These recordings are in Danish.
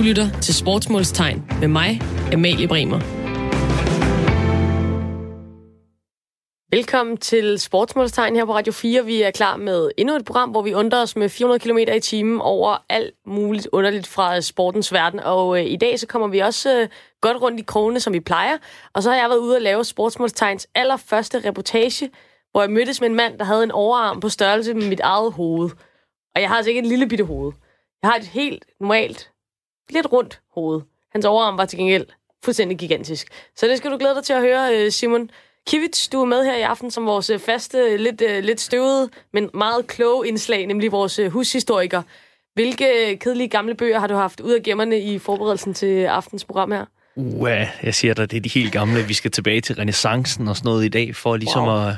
Du lytter til Sportsmålstegn med mig, Amalie Bremer. Velkommen til Sportsmålstegn her på Radio 4. Vi er klar med endnu et program, hvor vi undrer os med 400 km i timen over alt muligt underligt fra sportens verden. Og øh, i dag så kommer vi også øh, godt rundt i krogene, som vi plejer. Og så har jeg været ude og lave Sportsmålstegns allerførste reportage, hvor jeg mødtes med en mand, der havde en overarm på størrelse med mit eget hoved. Og jeg har altså ikke et lille bitte hoved. Jeg har et helt normalt, lidt rundt hoved. Hans overarm var til gengæld fuldstændig gigantisk. Så det skal du glæde dig til at høre, øh, Simon. Kivits, du er med her i aften som vores øh, faste, lidt, uh, lidt støvede, men meget kloge indslag, nemlig vores hushistoriker. Hvilke kedelige gamle bøger har du haft ud af gemmerne i forberedelsen til aftens program her? Uh, jeg siger dig, det er de helt gamle. Vi skal tilbage til renaissancen og sådan noget i dag, for ligesom wow. at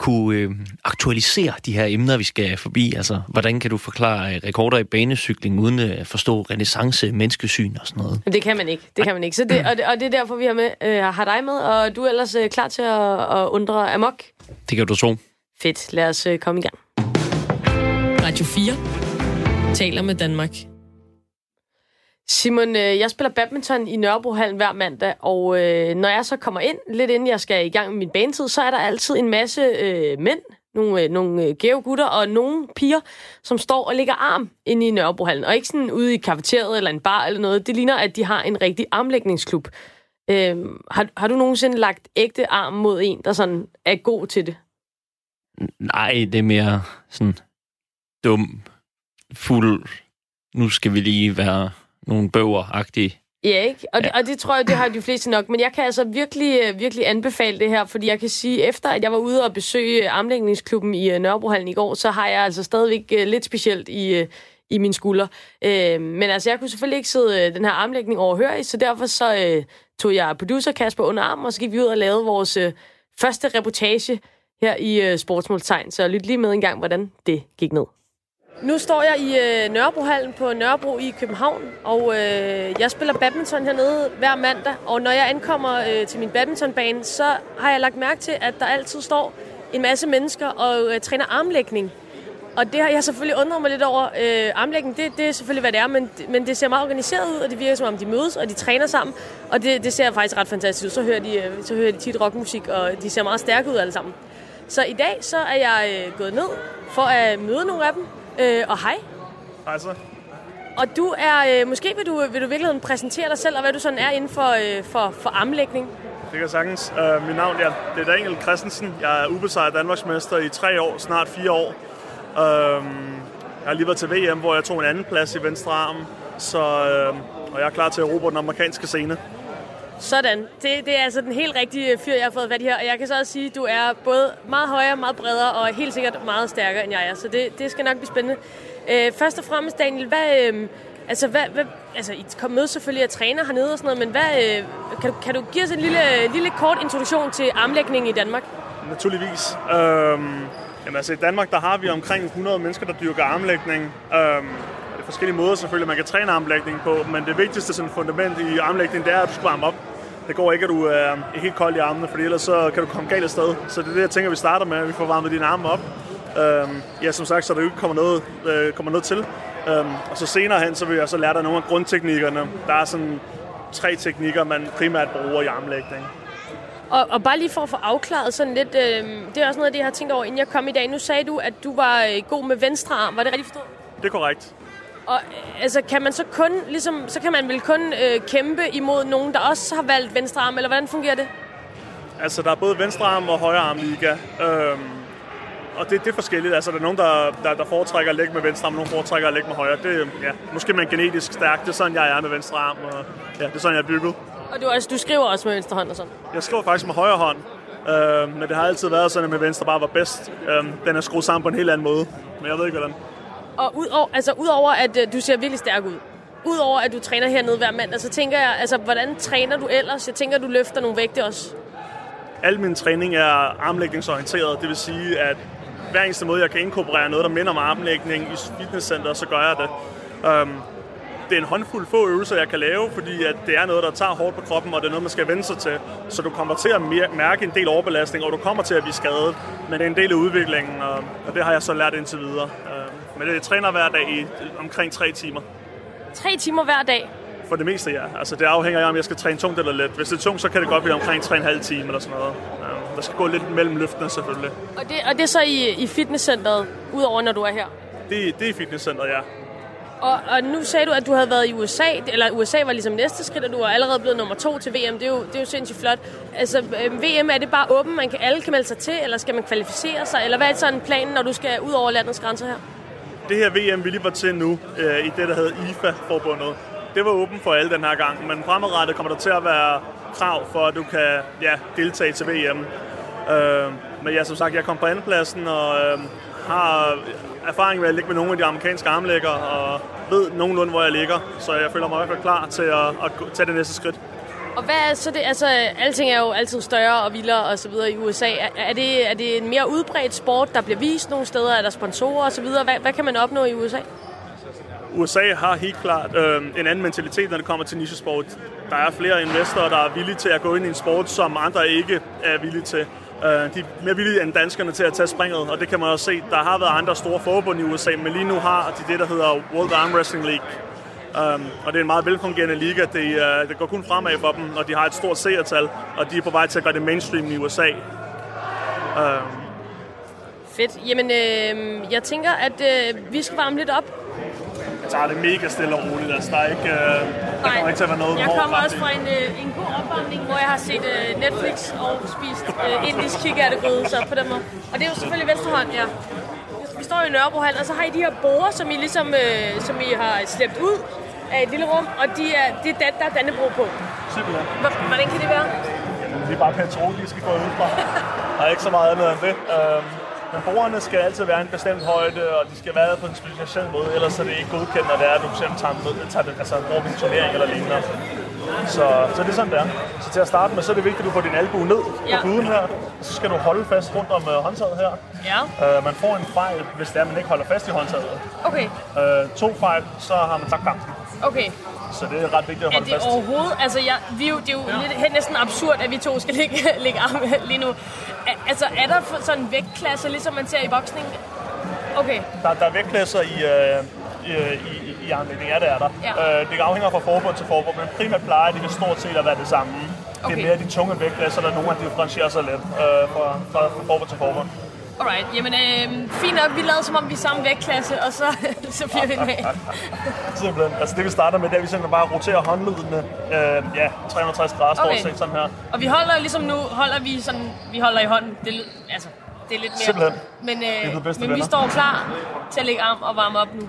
kunne øh, aktualisere de her emner, vi skal forbi. Altså, hvordan kan du forklare øh, rekorder i banecykling uden at forstå renaissance, menneskesyn og sådan noget? Det kan man ikke. Det kan man ikke. Så det, og, det, og det er derfor, vi har, med, øh, har dig med, og du er ellers øh, klar til at, at undre amok. Det kan du tro. Fedt. Lad os øh, komme i gang. Radio 4 taler med Danmark. Simon, øh, jeg spiller badminton i Nørrebrohallen hver mandag, og øh, når jeg så kommer ind, lidt inden jeg skal i gang med min banetid, så er der altid en masse øh, mænd, nogle, øh, nogle øh, gutter og nogle piger, som står og ligger arm inde i Nørrebrohallen. Og ikke sådan ude i kafeteriet eller en bar eller noget. Det ligner, at de har en rigtig armlægningsklub. Øh, har, har du nogensinde lagt ægte arm mod en, der sådan er god til det? Nej, det er mere sådan dum, fuld. Nu skal vi lige være nogle bøger-agtige. Ja, ikke? Og, ja. Det, og det tror jeg, det har de fleste nok. Men jeg kan altså virkelig, øh, virkelig anbefale det her, fordi jeg kan sige, efter at jeg var ude og besøge armlægningsklubben i øh, Nørrebrohallen i går, så har jeg altså stadigvæk øh, lidt specielt i, i mine skuldre. men altså, jeg kunne selvfølgelig ikke sidde den her armlægning overhørig, så derfor så tog jeg producer Kasper under armen, og så gik vi ud og lavede vores første reportage her i Sportsmålstegn. Så lyt lige med en gang, hvordan det gik ned. Nu står jeg i øh, Nørrebrohallen på Nørrebro i København, og øh, jeg spiller badminton hernede hver mandag. Og når jeg ankommer øh, til min badmintonbane, så har jeg lagt mærke til, at der altid står en masse mennesker og øh, træner armlægning. Og det har jeg selvfølgelig undret mig lidt over. Øh, armlægning, det, det er selvfølgelig, hvad det er, men, men det ser meget organiseret ud, og det virker som om, de mødes, og de træner sammen. Og det, det ser faktisk ret fantastisk ud. Så hører, de, øh, så hører de tit rockmusik, og de ser meget stærke ud alle sammen. Så i dag så er jeg øh, gået ned for at møde nogle af dem, Øh, og hej. Hej så. Og du er, øh, måske vil du, vil du virkelig præsentere dig selv, og hvad du sådan er inden for, øh, for, for armlægning? Det kan jeg sagtens. Uh, mit navn ja, det er Daniel Christensen. Jeg er ubesejret Danmarksmester i tre år, snart fire år. Uh, jeg har lige været til VM, hvor jeg tog en anden plads i venstre arm. Så, uh, og jeg er klar til at erobre den amerikanske scene. Sådan. Det, det er altså den helt rigtige øh, fyr, jeg har fået fat i her. Og jeg kan så også sige, at du er både meget højere, meget bredere og helt sikkert meget stærkere, end jeg er. Så det, det skal nok blive spændende. Øh, først og fremmest, Daniel, hvad, øh, altså, hvad, hvad, altså, I kom med selvfølgelig at træner hernede og sådan noget, men hvad, øh, kan, du, kan du give os en lille, øh, lille kort introduktion til armlægning i Danmark? Naturligvis. Øh, jamen, altså, I Danmark der har vi omkring 100 mennesker, der dyrker armlægning. Øh, forskellige måder selvfølgelig, man kan træne armlægning på, men det vigtigste sådan fundament i armlægning, det er, at du skal varme op det går ikke, at du er helt kold i armene, for ellers så kan du komme galt af sted. Så det er det, jeg tænker, vi starter med, at vi får varmet dine arme op. Øhm, ja, som sagt, så der ikke kommer noget, øh, kommer noget til. Øhm, og så senere hen, så vil jeg så lære dig nogle af grundteknikkerne. Der er sådan tre teknikker, man primært bruger i armlægning. Og, og bare lige for at få afklaret sådan lidt, øh, det er også noget af det, jeg har tænkt over, inden jeg kom i dag. Nu sagde du, at du var øh, god med venstre arm. Var det rigtigt forstået? Det er korrekt. Og altså, kan man så kun, ligesom, så kan man vel kun øh, kæmpe imod nogen, der også har valgt venstre arm, eller hvordan fungerer det? Altså, der er både venstre arm og højre arm liga. Øhm, og det, det er forskelligt. Altså, der er nogen, der, der, der foretrækker at lægge med venstre arm, og nogen foretrækker at lægge med højre. Det, ja, måske man genetisk stærk. Det er sådan, jeg er med venstre arm, og ja, det er sådan, jeg er bygget. Og du, altså, du skriver også med venstre hånd og sådan? Jeg skriver faktisk med højre hånd. Øh, men det har altid været sådan, at med venstre bare var bedst. Øh, den er skruet sammen på en helt anden måde. Men jeg ved ikke, hvordan. Og ud over, altså, udover at øh, du ser virkelig stærk ud, udover at du træner hernede hver mandag, så tænker jeg, altså, hvordan træner du ellers? Jeg tænker, at du løfter nogle vægte også. Al min træning er armlægningsorienteret. Det vil sige, at hver eneste måde, jeg kan inkorporere noget, der minder om armlægning i fitnesscenter, så gør jeg det. Um, det er en håndfuld få øvelser, jeg kan lave, fordi at det er noget, der tager hårdt på kroppen, og det er noget, man skal vende sig til. Så du kommer til at mærke en del overbelastning, og du kommer til at blive skadet. Men det er en del af udviklingen, og, og det har jeg så lært indtil videre. Øhm, men jeg træner hver dag i omkring tre timer. Tre timer hver dag? For det meste, ja. Altså, det afhænger af, om jeg skal træne tungt eller let. Hvis det er tungt, så kan det godt blive omkring 3,5 timer eller sådan noget. Ja, der skal gå lidt mellem løftene, selvfølgelig. Og det, og det er så i, i fitnesscenteret, udover når du er her? Det, det er i fitnesscenteret, ja. Og, og nu sagde du, at du havde været i USA, eller USA var ligesom næste skridt, og du er allerede blevet nummer to til VM. Det er jo, det er jo sindssygt flot. Altså, øh, VM, er det bare åben? Man kan, alle kan melde sig til, eller skal man kvalificere sig? Eller hvad er sådan planen, når du skal ud over landets grænser her? Det her VM, vi lige var til nu, øh, i det, der hedder IFA-forbundet, det var åben for alle den her gang, men fremadrettet kommer der til at være krav for, at du kan ja, deltage til VM. Øh, men ja, som sagt, jeg kom på andenpladsen og øh, har erfaring med at ligge med nogle af de amerikanske armlægger og ved nogenlunde, hvor jeg ligger. Så jeg føler mig i hvert fald klar til at, at tage det næste skridt. Og hvad er så det, altså, alting er jo altid større og vildere og så videre i USA. Er, er, det, er det en mere udbredt sport, der bliver vist nogle steder? Er der sponsorer og så videre? Hvad, hvad kan man opnå i USA? USA har helt klart øh, en anden mentalitet, når det kommer til nichesport. Der er flere investorer, der er villige til at gå ind i en sport, som andre ikke er villige til. Øh, de er mere villige end danskerne til at tage springet, og det kan man også se. Der har været andre store forbund i USA, men lige nu har de det, der hedder World Arm Wrestling League. Um, og det er en meget velfungerende liga. Det, uh, det går kun fremad for dem, og de har et stort seertal, og de er på vej til at gøre det mainstream i USA. Um, Fedt. Jamen, øh, jeg tænker, at øh, vi skal varme lidt op. Jeg tager det mega stille og roligt. Altså, der, er ikke, øh, der kommer ikke til at være noget Jeg kommer også fra en, øh, en god opvarmning, hvor jeg har set øh, Netflix og spist øh, indisk kikærtegryde, så på den måde. Og det er jo selvfølgelig venstre hånd, ja. Står i Nørrebrohallen, og så har I de her borer, som I ligesom øh, som I har slæbt ud af et lille rum, og de er, det er dat, der er Dannebro på. Simpelthen. H- Hvordan kan det være? Det er bare petrolisk, gå ud fra. Der er ikke så meget andet end det. Øhm, men borerne skal altid være en bestemt højde, og de skal være på en speciel måde, ellers er det ikke godkendt, når det er, at du simpelthen tager, med, tager altså, en turnering eller lignende. Så, så det er sådan, det er. Så til at starte med, så er det vigtigt, at du får din albue ned på Ja. puden her. Så skal du holde fast rundt om øh, håndtaget her. Ja. Øh, man får en fejl, hvis det er, man ikke holder fast i håndtaget. Okay, Øh, to fejl, så har man tabt kampen. okay. Så det er ret vigtigt at Er holde det fast. overhovedet... Altså, jeg, vi er jo, det er jo lidt, helt næsten absurd, at vi to skal ligge, ligge arme lige nu. Er, altså, er der sådan en vægtklasse, ligesom man ser i boksning? Okay, Der, der er vægtklasser i, øh, i, i, armlægning, ja det er der. Ja. Øh, det afhænger fra forbund til forbund, men primært plejer det stort set at være det samme. Det Okay. er mere de tunge vægtklasser, der nogle af differentierer sig lidt øh, fra, fra, fra forbund til forbund. alright. Jamen, øh, fint nok. Vi lader som om, vi er samme vægtklasse, og så, så bliver vi med. Simpelthen. Altså det vi starter med, det er, at vi simpelthen bare roterer håndledene øh, ja, 360 grader stort Okay. set sådan her. Og vi holder ligesom nu, holder vi sådan, vi holder i hånden. Det, altså, det er lidt mere. Simpelthen. Men, er øh, blevet bedste men vi står klar til at lægge arm og varme op nu.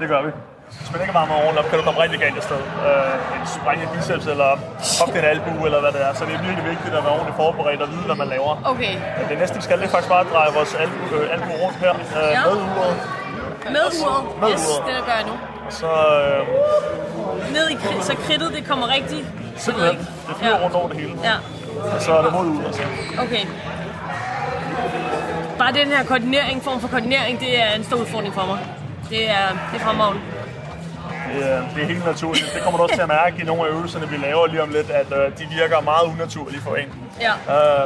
Det gør vi. Hvis man ikke varmer ordentligt op, kan du komme rigtig galt afsted. Øh, en spræng i biceps eller op din albu eller hvad det er. Så det er virkelig vigtigt at være ordentligt forberedt og vide, hvad man laver. Okay. Men det næste, vi skal, det er faktisk bare at dreje vores albu, øh, albu rundt her øh, Ja. med uret. Med uret. Med yes, uret. det gør jeg nu. Så øh, Ned i kri- så kridtet, det kommer rigtigt. simpelthen, det flyver rundt over det hele. Ja, Og så er det mod uret. Så. okay. Bare den her koordinering, form for koordinering, det er en stor udfordring for mig. Det er, det er fremragende. Det, er- helt naturligt. Det kommer du også til at mærke i nogle af øvelserne, vi laver lige om lidt, at øh, de virker meget unaturlige for en. Ja, Øh,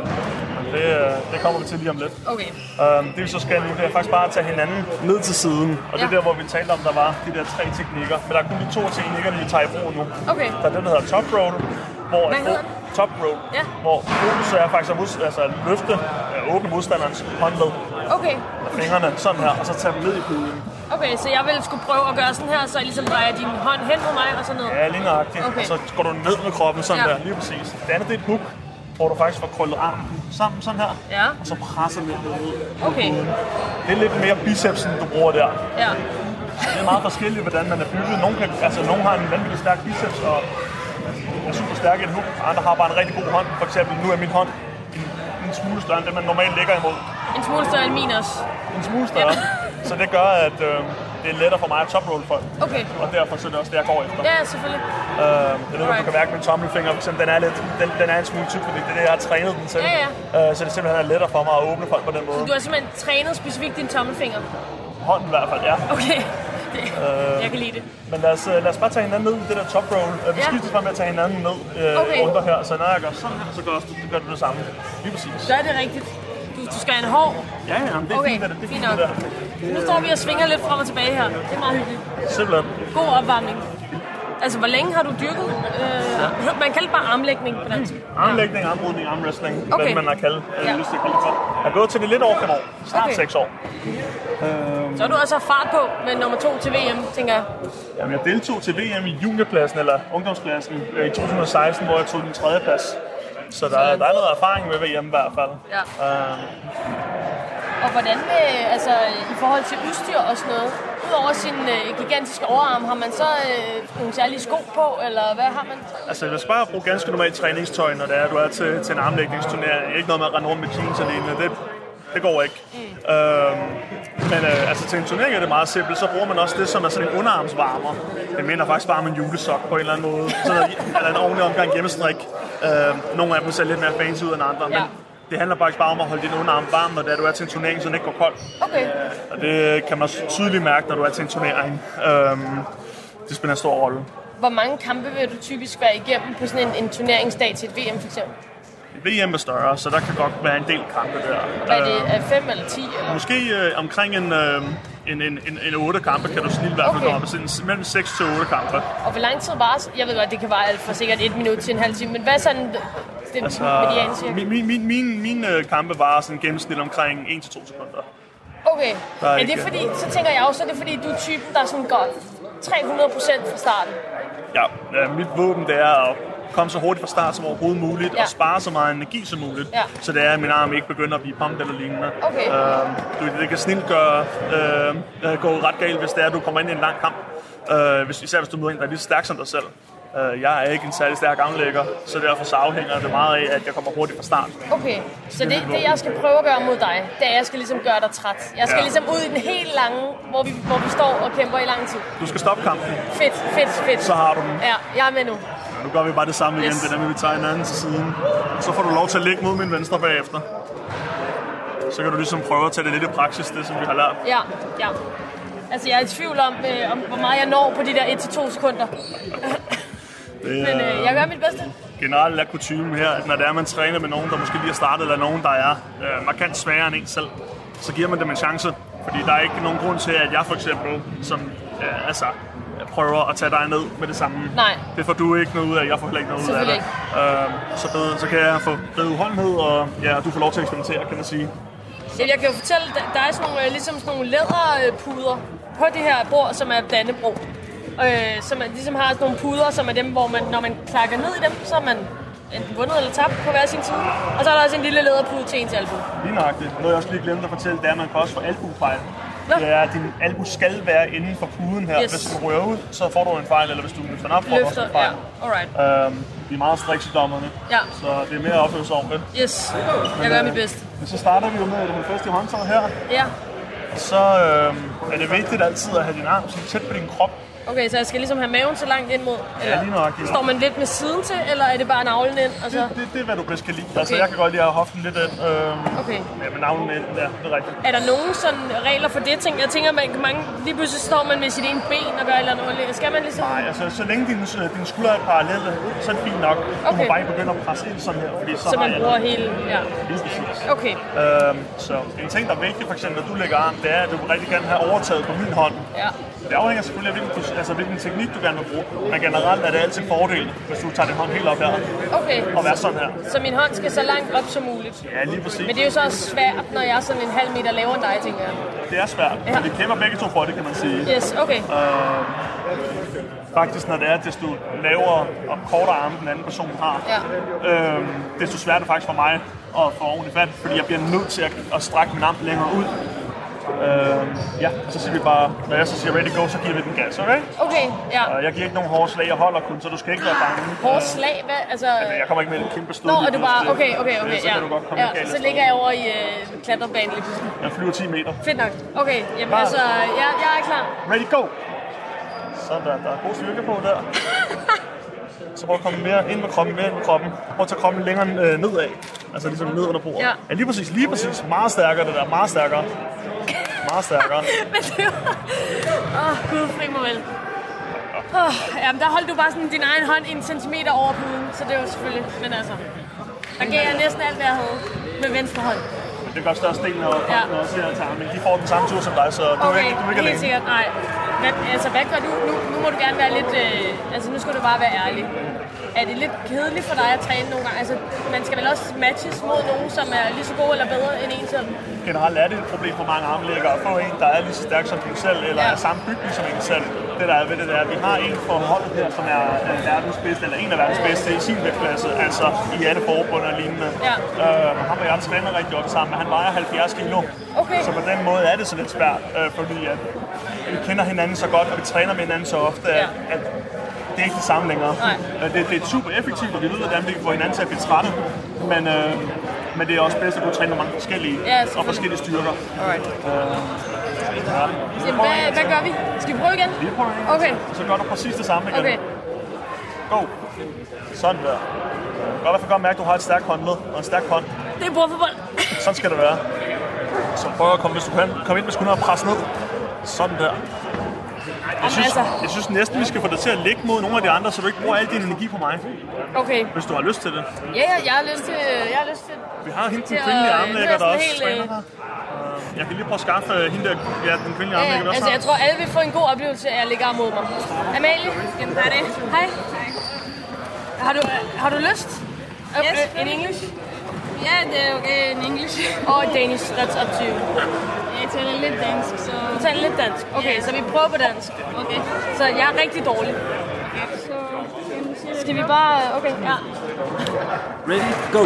men det, øh, det kommer vi til lige om lidt. okay. Um, det vi så skal nu, det er faktisk bare at tage hinanden ned til siden. Og det er Ja. der, hvor vi talte om, der var de der tre teknikker. Men der er kun de to teknikker, vi tager i brug nu. Okay. Der er den, der hedder top roll, hvor Hvad hedder fo- top roll, Ja. hvor fokus er faktisk at mus- altså at løfte, øh, åbne modstanderens håndled Okay, af fingrene sådan her, og så tage dem ned i puden. Okay, så jeg vil skulle prøve at gøre sådan her, så jeg ligesom drejer din hånd hen på mig og så ned. Ja, lige nøjagtigt. Okay. Og så går du ned med kroppen sådan Ja. der, lige præcis. Det andet det er et hook, hvor du faktisk får krøllet armen sammen sådan her. Ja. Og så presser lidt ned Okay. Det er lidt mere bicepsen, du bruger der. Ja, Det er meget forskelligt, hvordan man er bygget. Nogle, kan, altså, nogle har en vanvittig stærk biceps og er super stærk i en hook. Andre har bare en rigtig god hånd. For eksempel, nu er min hånd en, en smule større end det, man normalt ligger imod. en smule større end min også. En smule større. Så det gør, at øh, det er lettere for mig at toproll folk. Okay. Og derfor så er det også det, jeg går efter. Ja, selvfølgelig. Øh, det er noget, du kan mærke med min tommelfinger. For eksempel, den er, lidt, den, den er en smule tyk, fordi det er det, jeg har trænet den til. Ja, Øh, så det simpelthen er lettere for mig at åbne folk på den måde. Du har simpelthen trænet specifikt din tommelfinger. Hånden i hvert fald, ja. Okay, det, jeg kan lide det. Men lad os, øh, lad os bare tage hinanden ned i det der top roll. Øh, Vi Ja. skifter fra med at tage hinanden ned øh, Okay. under her. Så når jeg gør sådan her, så gør, også, gør du det samme. Lige præcis. Gør det rigtigt. Du, skal have en hår. Ja, ja, men det er Okay, fint, det, det er fint fint, nok. det. Nu står vi og svinger lidt frem og tilbage her. Det er meget hyggeligt. Simpelthen. God opvarmning. Altså, hvor længe har du dyrket? Øh, man kalder det bare armlægning på dansk. Armlægning, armbrudning, armwrestling, Okay. hvad man har kaldt, Ja. ja. lyst til at kalde det for. Jeg er gået til det lidt over fem år. Snart Okay. okay. seks år. Så har du også haft fart på med nummer to til VM, tænker jeg. Jamen, jeg deltog til VM i juniorklassen, eller ungdomsklassen, øh, i 2016, hvor jeg tog den tredje plads. Så der, er- der er noget erfaring med VM i hvert fald. Ja. Uh, Og hvordan med, altså, i forhold til udstyr og sådan noget? Udover sin øh, gigantiske overarm, har man så øh, nogle særlige sko på, eller hvad har man? altså, jeg skal bare bruge ganske normalt træningstøj, når det er, du er til, til en armlægningsturnering. Ikke noget med at rende rundt med jeans lignende. Det, det går ikke. Mm. Øhm, men øh, altså, til en turnering er det meget simpelt. Så bruger man også det, som er sådan en underarmsvarmer. Det minder faktisk bare om en julesok på en eller anden måde. Sådan noget, eller en ordentlig omgang hjemmestrik. Øh, nogle af dem ser lidt mere fancy ud end andre. Ja. Men det handler faktisk bare om at holde din underarm varm, når du er til en turnering, så den ikke går kold. Okay. Og det kan man tydeligt mærke, når du er til en turnering. Øhm, det spiller en stor rolle. Hvor mange kampe vil du typisk være igennem på sådan en, en turneringsdag til et VM for eksempel? VM er større, så der kan godt være en del kampe der. Hvad er det? Er 5 eller 10? Eller? Måske øh, omkring en, øh, en, en, en, en 8 kampe kan du snit i hvert fald Okay. op. Sådan mellem 6 til 8 kampe. Og hvor lang tid var Jeg ved godt, det kan være alt fra sikkert et minut til en halv time, men hvad er sådan den altså, median cirka? min, min, min, min, mine øh, kampe var sådan gennemsnit omkring 1 til 2 sekunder. Okay, Der er men det er ikke- fordi, så tænker jeg også, at det er fordi, du er typen, der sådan går 300 procent fra starten. Ja, øh, mit våben det er at komme så hurtigt fra start som overhovedet muligt, Ja. og spare så meget energi som muligt, Ja. så det er, at min arm ikke begynder at blive pumpet eller lignende. Okay. Øh, du, det kan snilt gøre, øh, øh, gå ret galt, hvis det er, at du kommer ind i en lang kamp. Øh, hvis, især hvis du møder en, der er lige så stærk som dig selv. Øh, jeg er ikke en særlig stærk armlægger, så derfor så afhænger det meget af, at jeg kommer hurtigt fra start. Okay, så det, det jeg skal prøve at gøre mod dig, det er, at jeg skal ligesom gøre dig træt. Jeg skal Ja. ligesom ud i den helt lange, hvor vi, hvor vi står og kæmper i lang tid. Du skal stoppe kampen, Fedt, fedt, fedt. så har du den. Ja, jeg er med nu. Nu gør vi bare det samme igen, Yes. det der med, vi tager en anden til siden. Så får du lov til at ligge mod min venstre bagefter. Så kan du ligesom prøve at tage det lidt i praksis, det som vi har lært. Ja, ja. Altså, jeg er i tvivl om, øh, om hvor meget jeg når på de der 1-2 sekunder. Det Men øh, jeg gør mit bedste. generelt er kutume her, at når det er, man træner med nogen, der måske lige har startet, eller nogen, der er øh, markant sværere end en selv, så giver man dem en chance. Fordi der er ikke nogen grund til, at jeg for eksempel, som øh, altså, prøver at tage dig ned med det samme. Nej. Det får du ikke noget ud af, jeg får heller ikke noget ud af det. Selvfølgelig Øh, så, bedre, så kan jeg få bedre udholdenhed, og ja, du får lov til at eksperimentere, kan man sige. Jamen, jeg kan jo fortælle, der, er sådan nogle, øh, ligesom sådan nogle læderpuder på det her bord, som er Dannebro. Øh, som er, ligesom har sådan nogle puder, som er dem, hvor man, når man klakker ned i dem, så er man enten vundet eller tabt på hver sin side. Og så er der også en lille læderpude til ens albu. Lige nøjagtigt. Noget jeg også lige glemte at fortælle, det er, at man kan også få albuefejl. Det er, at din albu skal være inden for puden her. Yes. Hvis den rører ud, så får du en fejl, eller hvis du løfter den op, får du også en fejl. ja. Alright. Øhm, de er meget strikse dommerne, Ja. så det er mere opføre sig ordentligt. Yes. Jeg gør mit bedste. Men så starter vi jo med fast i håndtaget her. Ja. Så øhm, er det vigtigt altid at have din arm så tæt på din krop. Okay, så jeg skal ligesom have maven så langt ind mod? Ja, lige nøjagtigt. Står man lidt med siden til, eller er det bare navlen ind? Og så? Det, det, det er, hvad du bedst kan lide. Altså, Okay. jeg kan godt lide at have hoften lidt ind. Øhm, Okay. Ja, med navlen ind, ja, det er rigtigt. Er der nogen sådan regler for det? Tænk, jeg tænker, man, mange, lige pludselig står man med sit ene ben og gør et eller andet. Skal man ligesom... Nej, altså, så længe dine, dine skuldre er parallelle, så er det fint nok. Du må Okay. bare ikke begynde at presse ind sådan her, fordi så, Så man jeg bruger hele... Ja. Lige præcis. Okay. Øhm, så en ting, der er vigtig, for eksempel, når du lægger arm, det er, at du rigtig gerne have overtaget på min hånd. Ja. Det afhænger selvfølgelig af, hvilken, altså, hvilken teknik du gerne vil bruge. Men generelt er det altid en fordel, hvis du tager din hånd helt op her Okay. og være sådan her. Så min hånd skal så langt op som muligt. Ja, lige præcis. Men det er jo så også svært, når jeg er sådan en halv meter lavere end dig, tænker jeg. Det er svært, Ja. men vi kæmper begge to for det, kan man sige. Yes, okay. Faktisk, når det er, desto lavere og kortere arme den anden person har, Ja. øhm, desto sværere er det faktisk for mig at få ordentligt fat, fordi jeg bliver nødt til at, at strække min arm længere ud. Øhm, ja, og så siger vi bare, når jeg så siger ready go, så giver vi den gas, okay? Okay, ja. Og jeg giver ikke nogen hårde slag, jeg holder kun, så du skal ikke være bange. Hårdt slag, hvad? Altså... Jeg kommer ikke med en kæmpe stød. Nå, er du bare... Okay, okay, okay, Så ja. kan du godt komme ja. Så ligger jeg over i øh, klatrebanen lige pludselig. Jeg flyver 10 meter. Fedt nok. Okay, jamen Bare- altså, jeg, jeg er klar. Ready go! Sådan der, der er god styrke på der. Så prøv at komme mere ind med kroppen, mere ind med kroppen. Prøv at tage kroppen længere øh, nedad. Altså ligesom ned under bordet. Ja. ja, lige præcis, lige præcis. Meget stærkere det der, meget stærkere. Meget stærkere. Men det var... Åh, oh, gud, fri mig vel. Oh, jamen, der holdt du bare sådan din egen hånd en centimeter over puden, så det var selvfølgelig... Men altså, der gav jeg næsten alt, hvad jeg havde med venstre hånd. Men det gør størstedelen af Ja. også her til arming. De får den samme tur som dig, så du er Okay, ikke, du er ikke helt alene. sikkert. Nej. hvad, altså, hvad gør du? Nu, nu må du gerne være lidt... Øh, altså, nu skal du bare være ærlig. Er det lidt kedeligt for dig at træne nogle gange? Altså, man skal vel også matches mod nogen, som er lige så gode eller bedre end en selv? Generelt er det et problem for mange armlæggere at få en, der er lige så stærk som en selv, eller ja. er samme bygning som en selv. Det der er ved det, er, at vi har en for holdet her, som er verdens bedste, eller en af verdens bedste i sin vægtklasse, altså i alle forbund og lignende. Ja. Øh, ham og jeg træner rigtig godt sammen, men han vejer 70 kilo. Okay. Så på den måde er det så lidt svært, øh, fordi at vi kender hinanden så godt, og vi træner med hinanden så ofte, at, ja. at det er ikke det samme længere. Nej. Øh, det, det er super effektivt, og vi ved, hvordan vi kan få hinanden til at blive trætte. Men, øh, men det er også bedst at kunne træne mange forskellige ja, og forskellige styrker. Alright. Øh, ja. Så, hvad, hvad gør vi? Skal vi prøve igen? Vi prøver igen. Okay. Så gør du præcis det samme igen. Okay. Go. Sådan der. Godt hvert fald godt mærke, at du har et stærkt håndled og en stærk hånd. Det er bordfodbold. Sådan skal det være. Så prøv at komme, hvis du kan, kom ind med skuldrene og presse ned. Sådan der. Jeg synes, altså... jeg synes næsten, vi skal få dig til at ligge mod nogle af de andre, så du ikke bruger al din energi på mig. Okay. Hvis du har lyst til det. Ja, ja jeg har lyst til, jeg har lyst til Vi har hende, den kvindelige armlægger, der også helt, træner her. Jeg kan lige prøve at skaffe øh, hende der, ja, den kvindelige armlægger, ja, altså, jeg tror, alle vil få en god oplevelse af at ligge arm mod mig. Amalie? Jamen, hej det. Hej. Har du, har du lyst? Yes. In English? Yeah, det er okay in English. Or Danish, that's up to you. Jeg taler lidt dansk, så... Du taler lidt dansk? Okay, yeah. så vi prøver på dansk. Okay. Så jeg er rigtig dårlig. Okay, så... Skal vi bare... Okay, ja. Ready, go!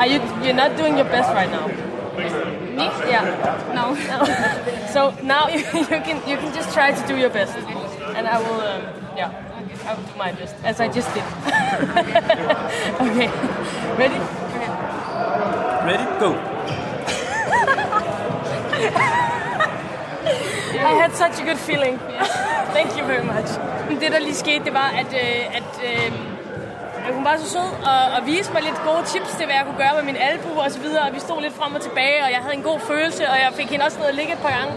Are you you're not doing your best right now? Me? Yeah. No. so now you, you can you can just try to do your best, and I will um, yeah I will do my best as I just did. okay. Ready? Okay. Ready, go! I had such a good feeling. Thank you very much. Det der lige skete, det var, at, øh, at øh, hun var så sød og, og viste mig lidt gode tips til, hvad jeg kunne gøre med min albu og så videre. Og vi stod lidt frem og tilbage, og jeg havde en god følelse, og jeg fik hende også ned at ligge et par gange.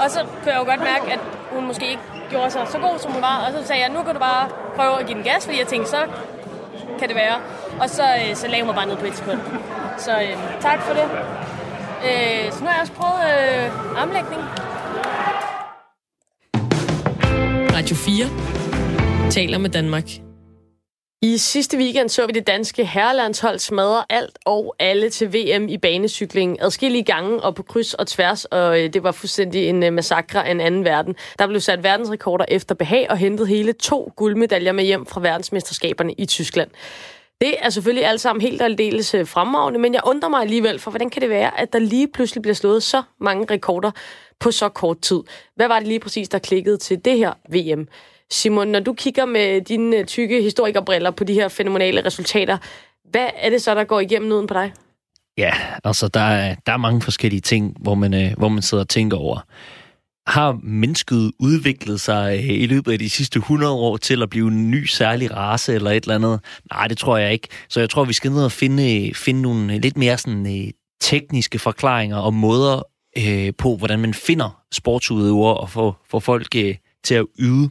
Og så kunne jeg jo godt mærke, at hun måske ikke gjorde sig så god, som hun var. Og så sagde jeg, nu kan du bare prøve at give den gas, fordi jeg tænkte, så kan det være. Og så, øh, så lagde hun mig bare ned på et sekund. Så øh, tak for det. Øh, så nu har jeg også prøvet øh, armlægning. Radio 4 taler med Danmark. I sidste weekend så vi det danske herrelandshold smadre alt og alle til VM i banecykling adskillige gange og på kryds og tværs, og øh, det var fuldstændig en øh, massakre af en anden verden. Der blev sat verdensrekorder efter behag og hentet hele to guldmedaljer med hjem fra verdensmesterskaberne i Tyskland. Det er selvfølgelig alt sammen helt aldeles øh, fremragende, men jeg undrer mig alligevel, for hvordan kan det være, at der lige pludselig bliver slået så mange rekorder på så kort tid? Hvad var det lige præcis, der klikkede til det her VM? Simon, når du kigger med dine øh, tykke historikerbriller på de her fænomenale resultater, hvad er det så, der går igennem nuden på dig? Ja, altså der er, der er mange forskellige ting, hvor man, øh, hvor man sidder og tænker over. Har mennesket udviklet sig øh, i løbet af de sidste 100 år til at blive en ny særlig race eller et eller andet? Nej, det tror jeg ikke. Så jeg tror, vi skal ned og finde, øh, finde nogle øh, lidt mere sådan, øh, tekniske forklaringer og måder øh, på, hvordan man finder sportsudøvere og får, får folk øh, til at yde.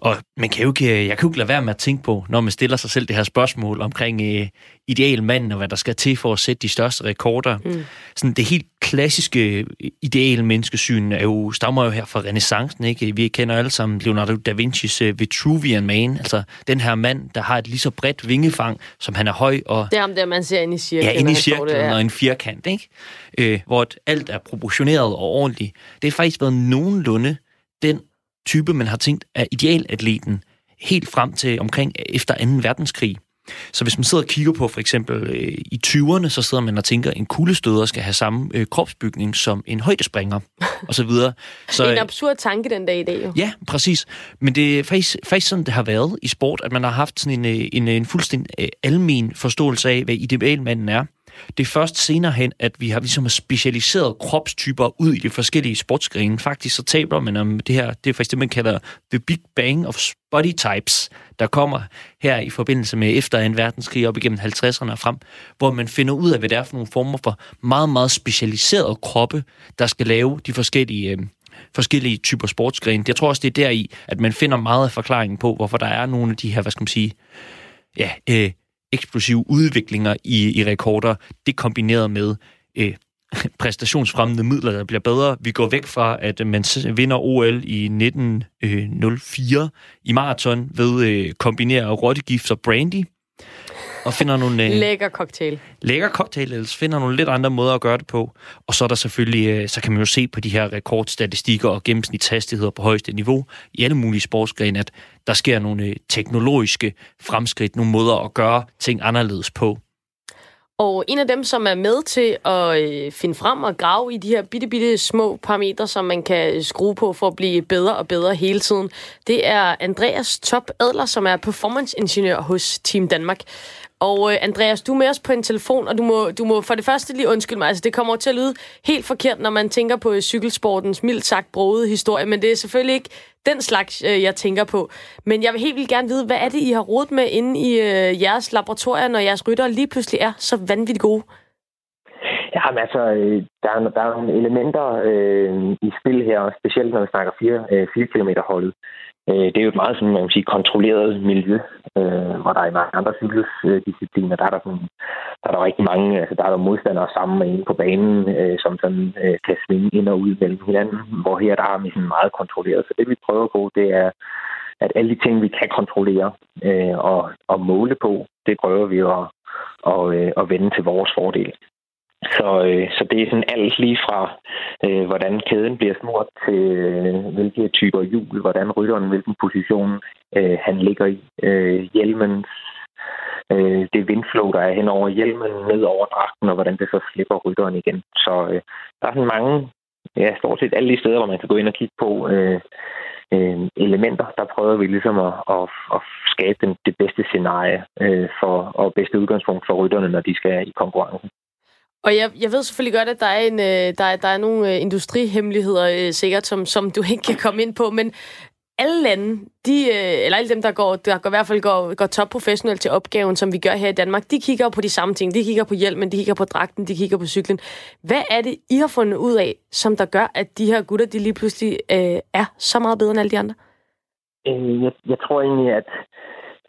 Og man kan jo ikke, jeg kan jo ikke lade være med at tænke på, når man stiller sig selv det her spørgsmål omkring øh, idealmanden og hvad der skal til for at sætte de største rekorder. Mm. Sådan det helt klassiske ideal menneskesyn er jo, stammer jo her fra renaissancen, ikke? Vi kender alle sammen Leonardo da Vinci's uh, Vitruvian Man, altså den her mand, der har et lige så bredt vingefang, som han er høj og... Det er ham der, man ser ind i cirklen. Ja, ind i cirklen det, ja. og en firkant, ikke? Øh, hvor alt er proportioneret og ordentligt. Det har faktisk været nogenlunde den type, man har tænkt er idealatleten helt frem til omkring efter 2. verdenskrig. Så hvis man sidder og kigger på for eksempel øh, i 20'erne, så sidder man og tænker, at en kuglestøder skal have samme øh, kropsbygning som en højdespringer, og så videre. Så, en absurd tanke den dag i dag jo. Ja, præcis. Men det er faktisk, faktisk sådan, det har været i sport, at man har haft sådan en, en, en fuldstændig øh, almen forståelse af, hvad idealmanden er. Det er først senere hen, at vi har ligesom specialiseret kropstyper ud i de forskellige sportsgrene. Faktisk så taler man om det her, det er faktisk det, man kalder the big bang of body types, der kommer her i forbindelse med efter 2. verdenskrig op igennem 50'erne og frem, hvor man finder ud af, hvad det er for nogle former for meget, meget specialiserede kroppe, der skal lave de forskellige øh, forskellige typer sportsgrene. Jeg tror også, det er deri, at man finder meget af forklaringen på, hvorfor der er nogle af de her, hvad skal man sige, ja, øh, eksplosive udviklinger i, i rekorder, det kombineret med øh, præstationsfremmende midler, der bliver bedre. Vi går væk fra, at man vinder OL i 1904 øh, i maraton ved øh, kombinere rottegift og brandy, og finder nogle... Øh, lækker cocktail. Lækker cocktail, eller finder nogle lidt andre måder at gøre det på. Og så er der selvfølgelig, øh, så kan man jo se på de her rekordstatistikker og gennemsnitshastigheder på højeste niveau i alle mulige sportsgrene, at der sker nogle øh, teknologiske fremskridt, nogle måder at gøre ting anderledes på. Og en af dem, som er med til at øh, finde frem og grave i de her bitte, bitte små parametre, som man kan øh, skrue på for at blive bedre og bedre hele tiden, det er Andreas Top Adler, som er performance-ingeniør hos Team Danmark. Og øh, Andreas, du er med os på en telefon, og du må, du må for det første lige undskylde mig. Altså, det kommer til at lyde helt forkert, når man tænker på øh, cykelsportens mildt sagt brogede historie, men det er selvfølgelig ikke den slags, øh, jeg tænker på. Men jeg vil helt vildt gerne vide, hvad er det, I har rodet med inde i øh, jeres laboratorier, når jeres rytter lige pludselig er så vanvittigt gode? Ja, men altså, øh, der er, der er nogle elementer øh, i spil her, specielt når vi snakker 4, øh, 4 km holdet. Øh, det er jo et meget sådan, man kan sige, kontrolleret miljø, øh, hvor der er i mange andre cykeldiscipliner, der er der, sådan, der er der rigtig mange, altså der er der modstandere sammen inde på banen, øh, som sådan øh, kan svinge ind og ud mellem hinanden, hvor her der er vi sådan meget kontrolleret. Så det vi prøver på, det er, at alle de ting, vi kan kontrollere øh, og, og måle på, det prøver vi at, og, øh, at vende til vores fordel. Så, øh, så det er sådan alt lige fra, øh, hvordan kæden bliver smurt til øh, hvilke typer hjul, hvordan rytteren, hvilken position øh, han ligger i, øh, hjelmens øh, det vindflow, der er hen over hjelmen, ned over dragten, og hvordan det så slipper rytteren igen. Så øh, der er sådan mange, ja, stort set alle de steder, hvor man kan gå ind og kigge på øh, øh, elementer, der prøver vi ligesom at, at, at skabe den, det bedste scenarie øh, for, og bedste udgangspunkt for rytterne, når de skal i konkurrencen. Og jeg, jeg ved selvfølgelig godt, at der er, en, øh, der, er, der er nogle øh, industrihemmeligheder øh, sikkert, som, som du ikke kan komme ind på, men alle lande, de, eller alle dem, der går, der går, i hvert fald går, går top professionelt til opgaven, som vi gør her i Danmark, de kigger på de samme ting. De kigger på hjelmen, de kigger på dragten, de kigger på cyklen. Hvad er det, I har fundet ud af, som der gør, at de her gutter, de lige pludselig øh, er så meget bedre end alle de andre? Jeg, jeg tror egentlig, at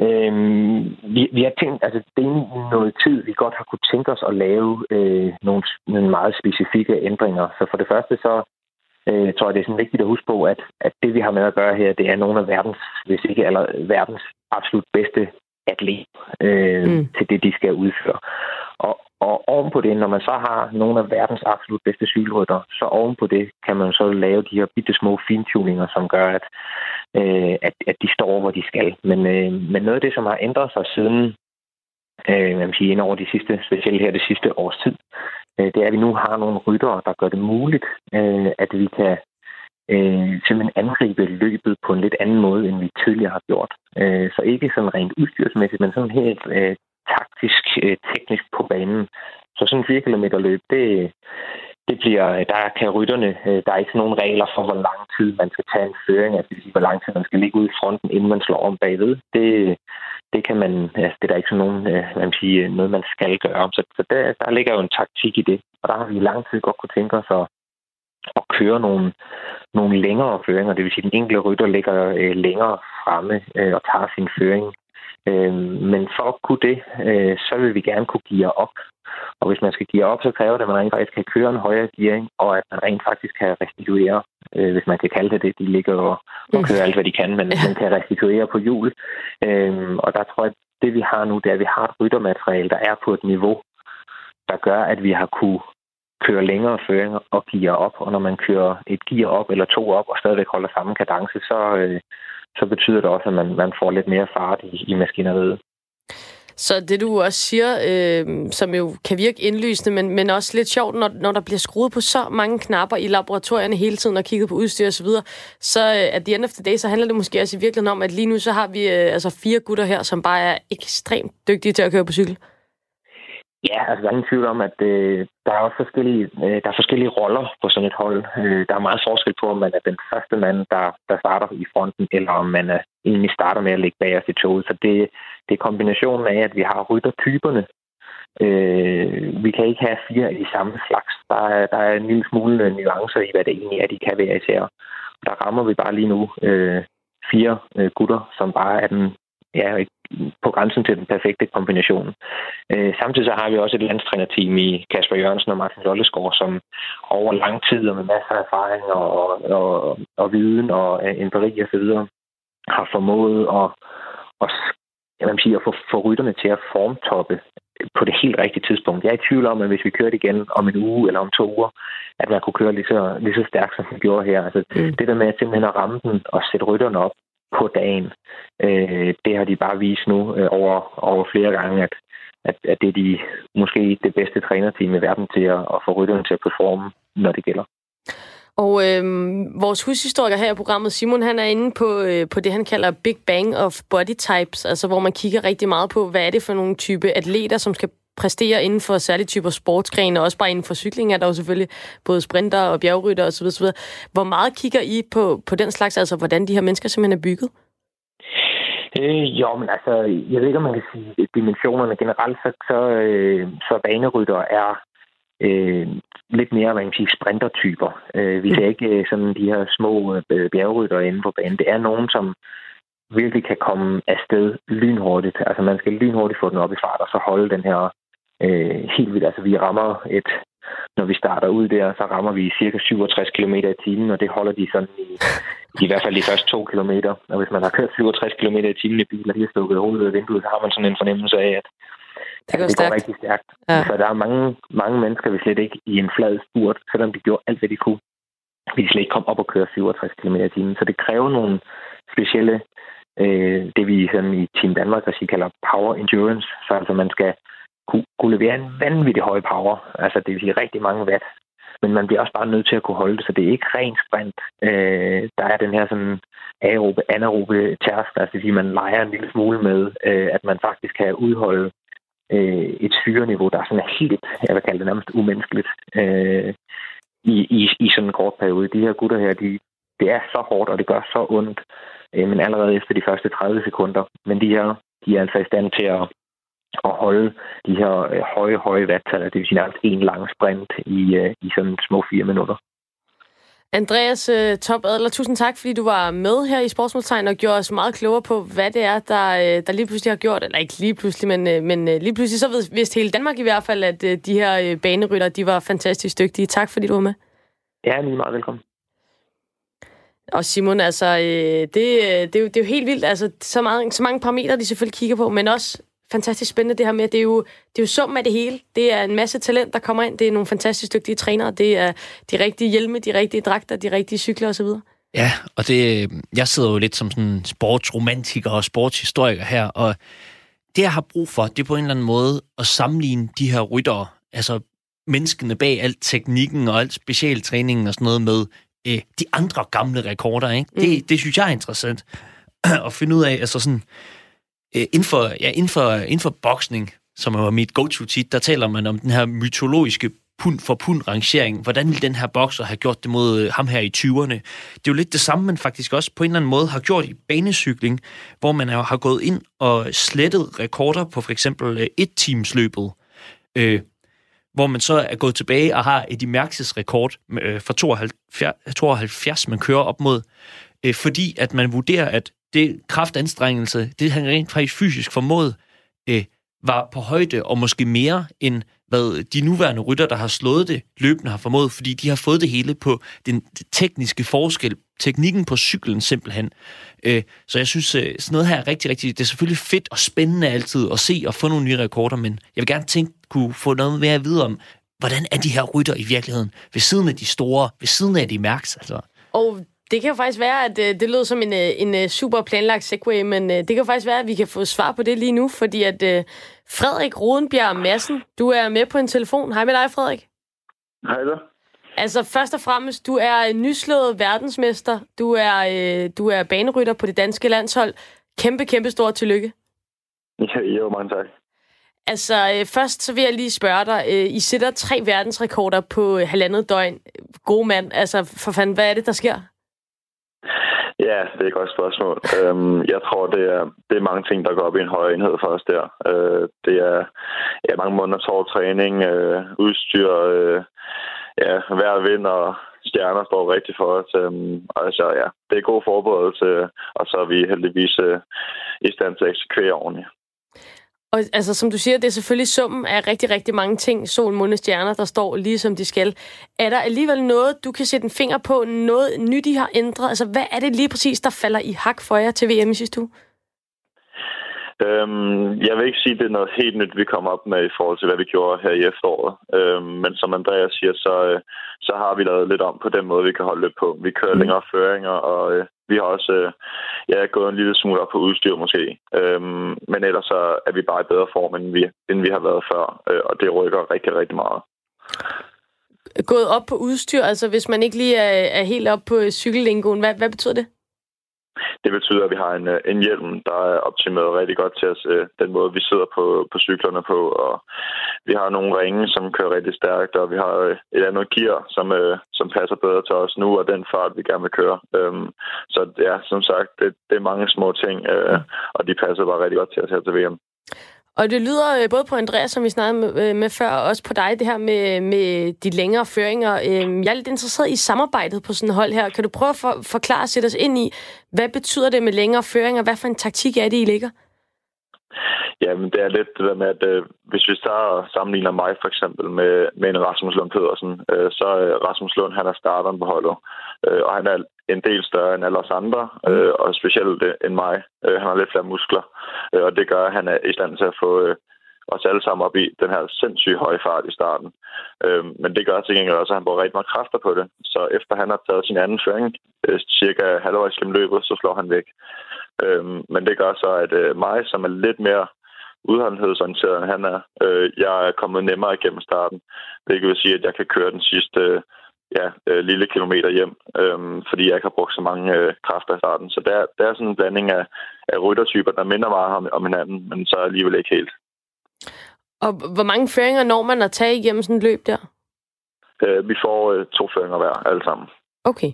Øhm, vi, vi har tænkt, altså det er noget tid, vi godt har kunne tænke os at lave øh, nogle, nogle meget specifikke ændringer. Så for det første så øh, tror jeg, det er sådan vigtigt at huske på, at, at det vi har med at gøre her, det er nogle af verdens, hvis ikke aller, verdens absolut bedste atlet øh, mm. til det, de skal udføre. Og, og ovenpå det, når man så har nogle af verdens absolut bedste cykelrytter, så ovenpå det kan man så lave de her bitte små fintuninger, som gør, at, øh, at, at de står, hvor de skal. Men, øh, men noget af det, som har ændret sig siden, øh, man sige, ind over de sidste, specielt her det sidste års tid, øh, det er, at vi nu har nogle ryttere, der gør det muligt, øh, at vi kan øh, simpelthen angribe løbet på en lidt anden måde, end vi tidligere har gjort. Øh, så ikke sådan rent udstyrsmæssigt, men sådan helt øh, taktisk, øh, teknisk på banen. Så sådan en 4 km løb, det, det bliver, der kan rytterne, øh, der er ikke nogen regler for, hvor lang tid man skal tage en føring, altså hvor lang tid man skal ligge ude i fronten, inden man slår om bagved. Det, det kan man, altså, det er der ikke sådan nogen, øh, man sige, noget, man skal gøre. Så, så der, der ligger jo en taktik i det, og der har vi i lang tid godt kunne tænke os at, at køre nogle, nogle længere føringer. Det vil sige, at den enkelte rytter ligger øh, længere fremme øh, og tager sin føring. Øh, men for at kunne det, øh, så vil vi gerne kunne geare op. Og hvis man skal geare op, så kræver det, at man rent faktisk kan køre en højere gearing, og at man rent faktisk kan restituere, øh, hvis man kan kalde det det. De ligger og, og kører alt, hvad de kan, men man kan restituere på hjul. Øh, og der tror jeg, at det vi har nu, det er, at vi har et ryttermateriale, der er på et niveau, der gør, at vi har kunne køre længere føringer og gear op. Og når man kører et gear op eller to op og stadigvæk holder samme kadence, så, øh, så betyder det også, at man, man får lidt mere fart i, i maskineriet. Så det du også siger, øh, som jo kan virke indlysende, men, men også lidt sjovt, når, når der bliver skruet på så mange knapper i laboratorierne hele tiden og kigget på udstyr osv., så, videre, så øh, at the end of the day, så handler det måske også i virkeligheden om, at lige nu så har vi øh, altså fire gutter her, som bare er ekstremt dygtige til at køre på cykel. Ja, altså der er ingen tvivl om, at øh, der er også forskellige, øh, der er forskellige roller på sådan et hold. Øh, der er meget forskel på, om man er den første mand, der, der starter i fronten, eller om man er, egentlig starter med at ligge bag os i toget. Så det, det er kombinationen af, at vi har ryttertyperne. Øh, vi kan ikke have fire af de samme slags. Der er, der er en lille smule nuancer i, hvad det egentlig er, de kan være især. Og der rammer vi bare lige nu øh, fire øh, gutter, som bare er den ja, på grænsen til den perfekte kombination. Øh, samtidig så har vi også et landstrænerteam i Kasper Jørgensen og Martin Lollesgaard, som over lang tid og med masser af erfaring og, og, og viden og empiri og så videre har formået at, at jeg vil sige, at få, få rytterne til at formtoppe på det helt rigtige tidspunkt. Jeg er i tvivl om, at hvis vi kørte igen om en uge eller om to uger, at man kunne køre lige så, lige så stærkt, som vi gjorde her. Altså, mm. Det der med at simpelthen at ramme den og sætte rytterne op på dagen, øh, det har de bare vist nu øh, over, over flere gange, at, at, at det er de måske det bedste trænerteam i verden til at, at få rytterne til at performe, når det gælder. Og øh, vores hushistoriker her i programmet, Simon, han er inde på, øh, på det, han kalder Big Bang of Body Types, altså hvor man kigger rigtig meget på, hvad er det for nogle type atleter, som skal præstere inden for særlige typer sportsgrene, og også bare inden for cykling er der jo selvfølgelig både sprinter og bjergrytter osv. osv. Hvor meget kigger I på, på den slags, altså hvordan de her mennesker simpelthen er bygget? Øh, jo, men altså, jeg ved ikke, om man kan sige dimensionerne generelt, så, så, øh, så banerytter er øh, lidt mere, hvad man siger, sprintertyper. Øh, vi ser ikke øh, sådan de her små øh, bjergrytter inde på banen. Det er nogen, som virkelig kan komme afsted lynhurtigt. Altså man skal lynhurtigt få den op i fart, og så holde den her øh, helt vildt. Altså vi rammer et, når vi starter ud der, så rammer vi cirka 67 km i timen, og det holder de sådan i, i hvert fald de første to kilometer. Og hvis man har kørt 67 km i timen i bil, og lige har stukket hovedet ud af vinduet, så har man sådan en fornemmelse af, at det går, det stærkt. går rigtig stærkt. Ja. Så der er mange, mange mennesker, vi slet ikke i en flad spurt, selvom de gjorde alt, hvad de kunne. Vi slet ikke kom op og køre 67 km i timen. Så det kræver nogle specielle, øh, det vi sådan i Team Danmark også kalder power endurance. Så altså man skal kunne, kunne levere en vanvittig høj power. Altså det vil sige rigtig mange watt. Men man bliver også bare nødt til at kunne holde det, så det er ikke ren sprint. Øh, der er den her sådan aerobe, anaerobe tærsk, altså det vil sige, man leger en lille smule med, øh, at man faktisk kan udholde øh, et syreniveau, der er sådan helt, jeg vil kalde det nærmest umenneskeligt, øh, i, i, i sådan en kort periode. De her gutter her, de, det er så hårdt, og det gør så ondt, øh, men allerede efter de første 30 sekunder. Men de her, de er altså i stand til at, at holde de her øh, høje, høje vattaler, det vil sige nærmest en lang sprint i, øh, i sådan små fire minutter. Andreas uh, Top Adler, tusind tak, fordi du var med her i Sportsmålstegn og gjorde os meget klogere på, hvad det er, der, uh, der lige pludselig har gjort, eller ikke lige pludselig, men, men lige pludselig så ved, vidste hele Danmark i hvert fald, at de her banerytter, de var fantastisk dygtige. Tak, fordi du var med. Ja, lige meget velkommen. Og Simon, altså, øh, det, det, er jo, det er jo helt vildt, altså, så, meget, så mange parametre, de selvfølgelig kigger på, men også fantastisk spændende det her med, det er jo, det er jo summen af det hele. Det er en masse talent, der kommer ind. Det er nogle fantastisk dygtige trænere. Det er de rigtige hjelme, de rigtige dragter, de rigtige cykler osv. Ja, og det, jeg sidder jo lidt som sådan sportsromantiker og sportshistoriker her, og det, jeg har brug for, det er på en eller anden måde at sammenligne de her ryttere, altså menneskene bag alt teknikken og alt specialtræningen og sådan noget med øh, de andre gamle rekorder. Ikke? Mm. Det, det synes jeg er interessant at finde ud af. Altså sådan, øh, inden, for, ja, inden, for, inden for boksning, som er mit go-to tit, der taler man om den her mytologiske pund for pund rangering. Hvordan ville den her bokser have gjort det mod øh, ham her i 20'erne? Det er jo lidt det samme, man faktisk også på en eller anden måde har gjort i banecykling, hvor man har gået ind og slettet rekorder på for eksempel øh, et teamsløbet. Øh, hvor man så er gået tilbage og har et Mærkses rekord øh, fra 72, 72, man kører op mod, øh, fordi at man vurderer, at det kraftanstrengelse, det han rent faktisk fysisk formåede, øh, var på højde og måske mere end hvad de nuværende rytter, der har slået det, løbende har formået, fordi de har fået det hele på den tekniske forskel, teknikken på cyklen simpelthen. Øh, så jeg synes, øh, sådan noget her er rigtig, rigtig, det er selvfølgelig fedt og spændende altid at se og få nogle nye rekorder, men jeg vil gerne tænke, kunne få noget mere at vide om, hvordan er de her rytter i virkeligheden, ved siden af de store, ved siden af de mærks, altså. Og det kan jo faktisk være, at øh, det lyder som en, øh, en øh, super planlagt segway, men det kan jo faktisk være, at vi kan få svar på det lige nu, fordi at Frederik Rodenbjerg Madsen, du er med på en telefon. Hej med dig, Frederik. Hej da. Altså først og fremmest, du er nyslået verdensmester. Du er, du er banerytter på det danske landshold. Kæmpe, kæmpe stort tillykke. Ja, jo, mange tak. Altså, først så vil jeg lige spørge dig. I sætter tre verdensrekorder på halvandet døgn. God mand. Altså, for fanden, hvad er det, der sker? Ja, det er et godt spørgsmål. Øhm, jeg tror, det er, det er mange ting, der går op i en højere enhed for os der. Øh, det er ja, mange måneder hård træning, øh, udstyr, øh, ja, hver vind og stjerner står rigtigt for os. Øhm, altså, ja, det er god forberedelse, og så er vi heldigvis øh, i stand til at eksekvere ordentligt. Og altså, som du siger, det er selvfølgelig summen af rigtig, rigtig mange ting, sol, måne, stjerner, der står lige som de skal. Er der alligevel noget, du kan sætte en finger på, noget nyt, I har ændret? Altså, hvad er det lige præcis, der falder i hak for jer til VM i sidste uge? Øhm, jeg vil ikke sige, at det er noget helt nyt, vi kommer op med i forhold til, hvad vi gjorde her i efteråret. Øhm, men som Andreas siger, så, øh, så har vi lavet lidt om på den måde, vi kan holde lidt på. Vi kører mm. længere føringer, og øh, vi har også øh, ja, gået en lille smule op på udstyr måske. Øhm, men ellers så er vi bare i bedre form, end vi, end vi har været før, øh, og det rykker rigtig, rigtig meget. Gået op på udstyr, altså hvis man ikke lige er, er helt op på cykellingoen, hvad, hvad betyder det? Det betyder, at vi har en, øh, en hjelm, der er optimeret rigtig godt til os, øh, den måde, vi sidder på, på cyklerne på. Og vi har nogle ringe, som kører rigtig stærkt, og vi har øh, et andet gear, som, som passer bedre til os nu, og den fart, vi gerne vil køre. Øhm, så ja, som sagt, det, det er mange små ting, og de passer bare rigtig godt til os her til VM. Og det lyder øh, både på Andreas, som vi snakkede med, øh, med før, og også på dig, det her med, med de længere føringer. Øhm, jeg er lidt interesseret i samarbejdet på sådan et hold her. Kan du prøve at for, forklare og sætte os ind i, hvad betyder det med længere føringer? Hvad for en taktik er det, I ligger? Jamen, det er lidt det der med, at øh, hvis vi så sammenligner mig for eksempel med, med en Rasmus Lund Pedersen, øh, så er Rasmus Lund, han er starteren på holdet, øh, og han er en del større end alle os andre, øh, og specielt øh, end mig. Øh, han har lidt flere muskler, øh, og det gør, at han er i stand til at få øh, os alle sammen op i den her sindssygt høje fart i starten. Øh, men det gør til gengæld også, at han bruger rigtig meget kræfter på det. Så efter han har taget sin anden føring, øh, cirka halvvejs gennem løbet, så slår han væk. Øh, men det gør så, at øh, mig, som er lidt mere udholdenhedsorienteret, end han er, øh, jeg er kommet nemmere igennem starten. Det vil sige, at jeg kan køre den sidste øh, ja, øh, lille kilometer hjem, øh, fordi jeg ikke har brugt så mange øh, kræfter i starten. Så der, der er sådan en blanding af, af ryttertyper, der minder meget om, om hinanden, men så alligevel ikke helt. Og hvor mange føringer når man at tage igennem sådan et løb der? Øh, vi får øh, to føringer hver, alle sammen. Okay.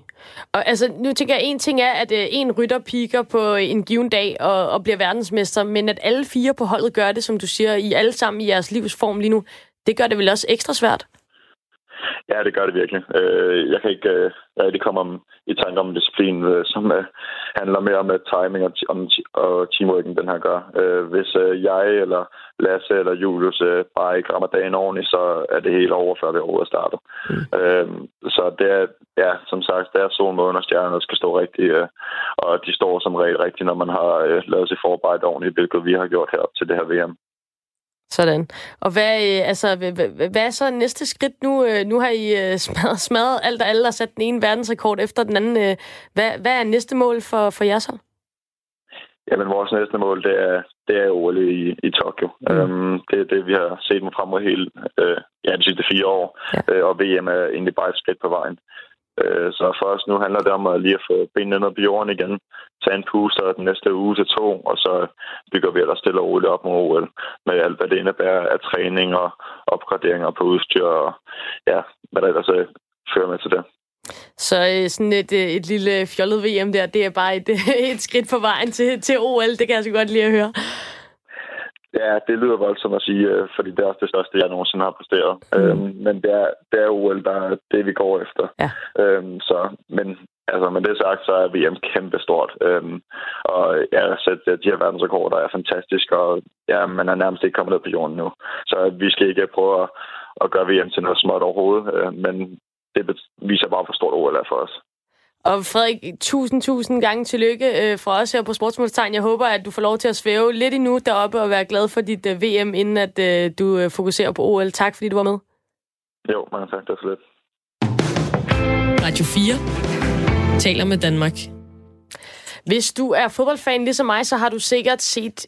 Og altså, nu tænker jeg, en ting er, at øh, en rytter piker på en given dag og, og bliver verdensmester, men at alle fire på holdet gør det, som du siger, i alle sammen i jeres livsform lige nu, det gør det vel også ekstra svært? Ja, det gør det virkelig. Øh, jeg kan ikke øh, rigtig komme i tanke om disciplin, øh, som handler mere om timing og, om, og teamworking, den her gør. Hvis jeg eller Lasse eller Julius bare ikke rammer dagen ordentligt, så er det helt over, før vi overhovedet starter. Mm. Så det er, ja, som sagt, det er sol, måne og stjerner, der skal stå rigtigt, og de står som regel rigtigt, når man har lavet sig forarbejde ordentligt, hvilket vi har gjort her til det her VM. Sådan. Og hvad, øh, altså, hvad, hvad er så næste skridt nu? Øh, nu har I øh, smadret, smadret alt og alle og sat den ene verdensrekord efter den anden. Hvad, hvad er næste mål for, for jer så? Jamen, vores næste mål, det er, det er OL i, i Tokyo. Mm. Um, det er det, vi har set mig frem mod hele uh, ja, de sidste fire år. Ja. Uh, og VM er egentlig bare et skridt på vejen. Øh, så for os nu handler det om at lige at få benene ned på jorden igen, tage en puster den næste uge til to, og så bygger vi ellers stille og roligt op mod OL med alt, hvad det indebærer af træning og opgraderinger på udstyr og ja, hvad der ellers øh, fører med til det. Så øh, sådan et, et lille fjollet VM der, det er bare et, et skridt på vejen til, til OL. Det kan jeg så godt lige at høre. Ja, det lyder voldsomt at sige, øh, fordi det er også det største, jeg nogensinde har præsteret. Mm. Øhm, men det er, det er OL, der er det, vi går efter. Ja. Øhm, så, men altså, med det sagt, så er VM kæmpe stort. Øhm, og ja, så de her verdensrekorder er fantastiske, og ja, man er nærmest ikke kommet ned på jorden nu. Så vi skal ikke prøve at, at gøre VM til noget småt overhovedet, øh, men det viser bare, hvor stort OL er for os. Og Frederik, tusind, tusind gange tillykke øh, fra os her på Sportsmålstegn. Jeg håber, at du får lov til at svæve lidt endnu deroppe og være glad for dit øh, VM, inden at øh, du øh, fokuserer på OL. Tak, fordi du var med. Jo, mange tak. Det var så lidt. Radio 4 taler med Danmark. Hvis du er fodboldfan ligesom mig, så har du sikkert set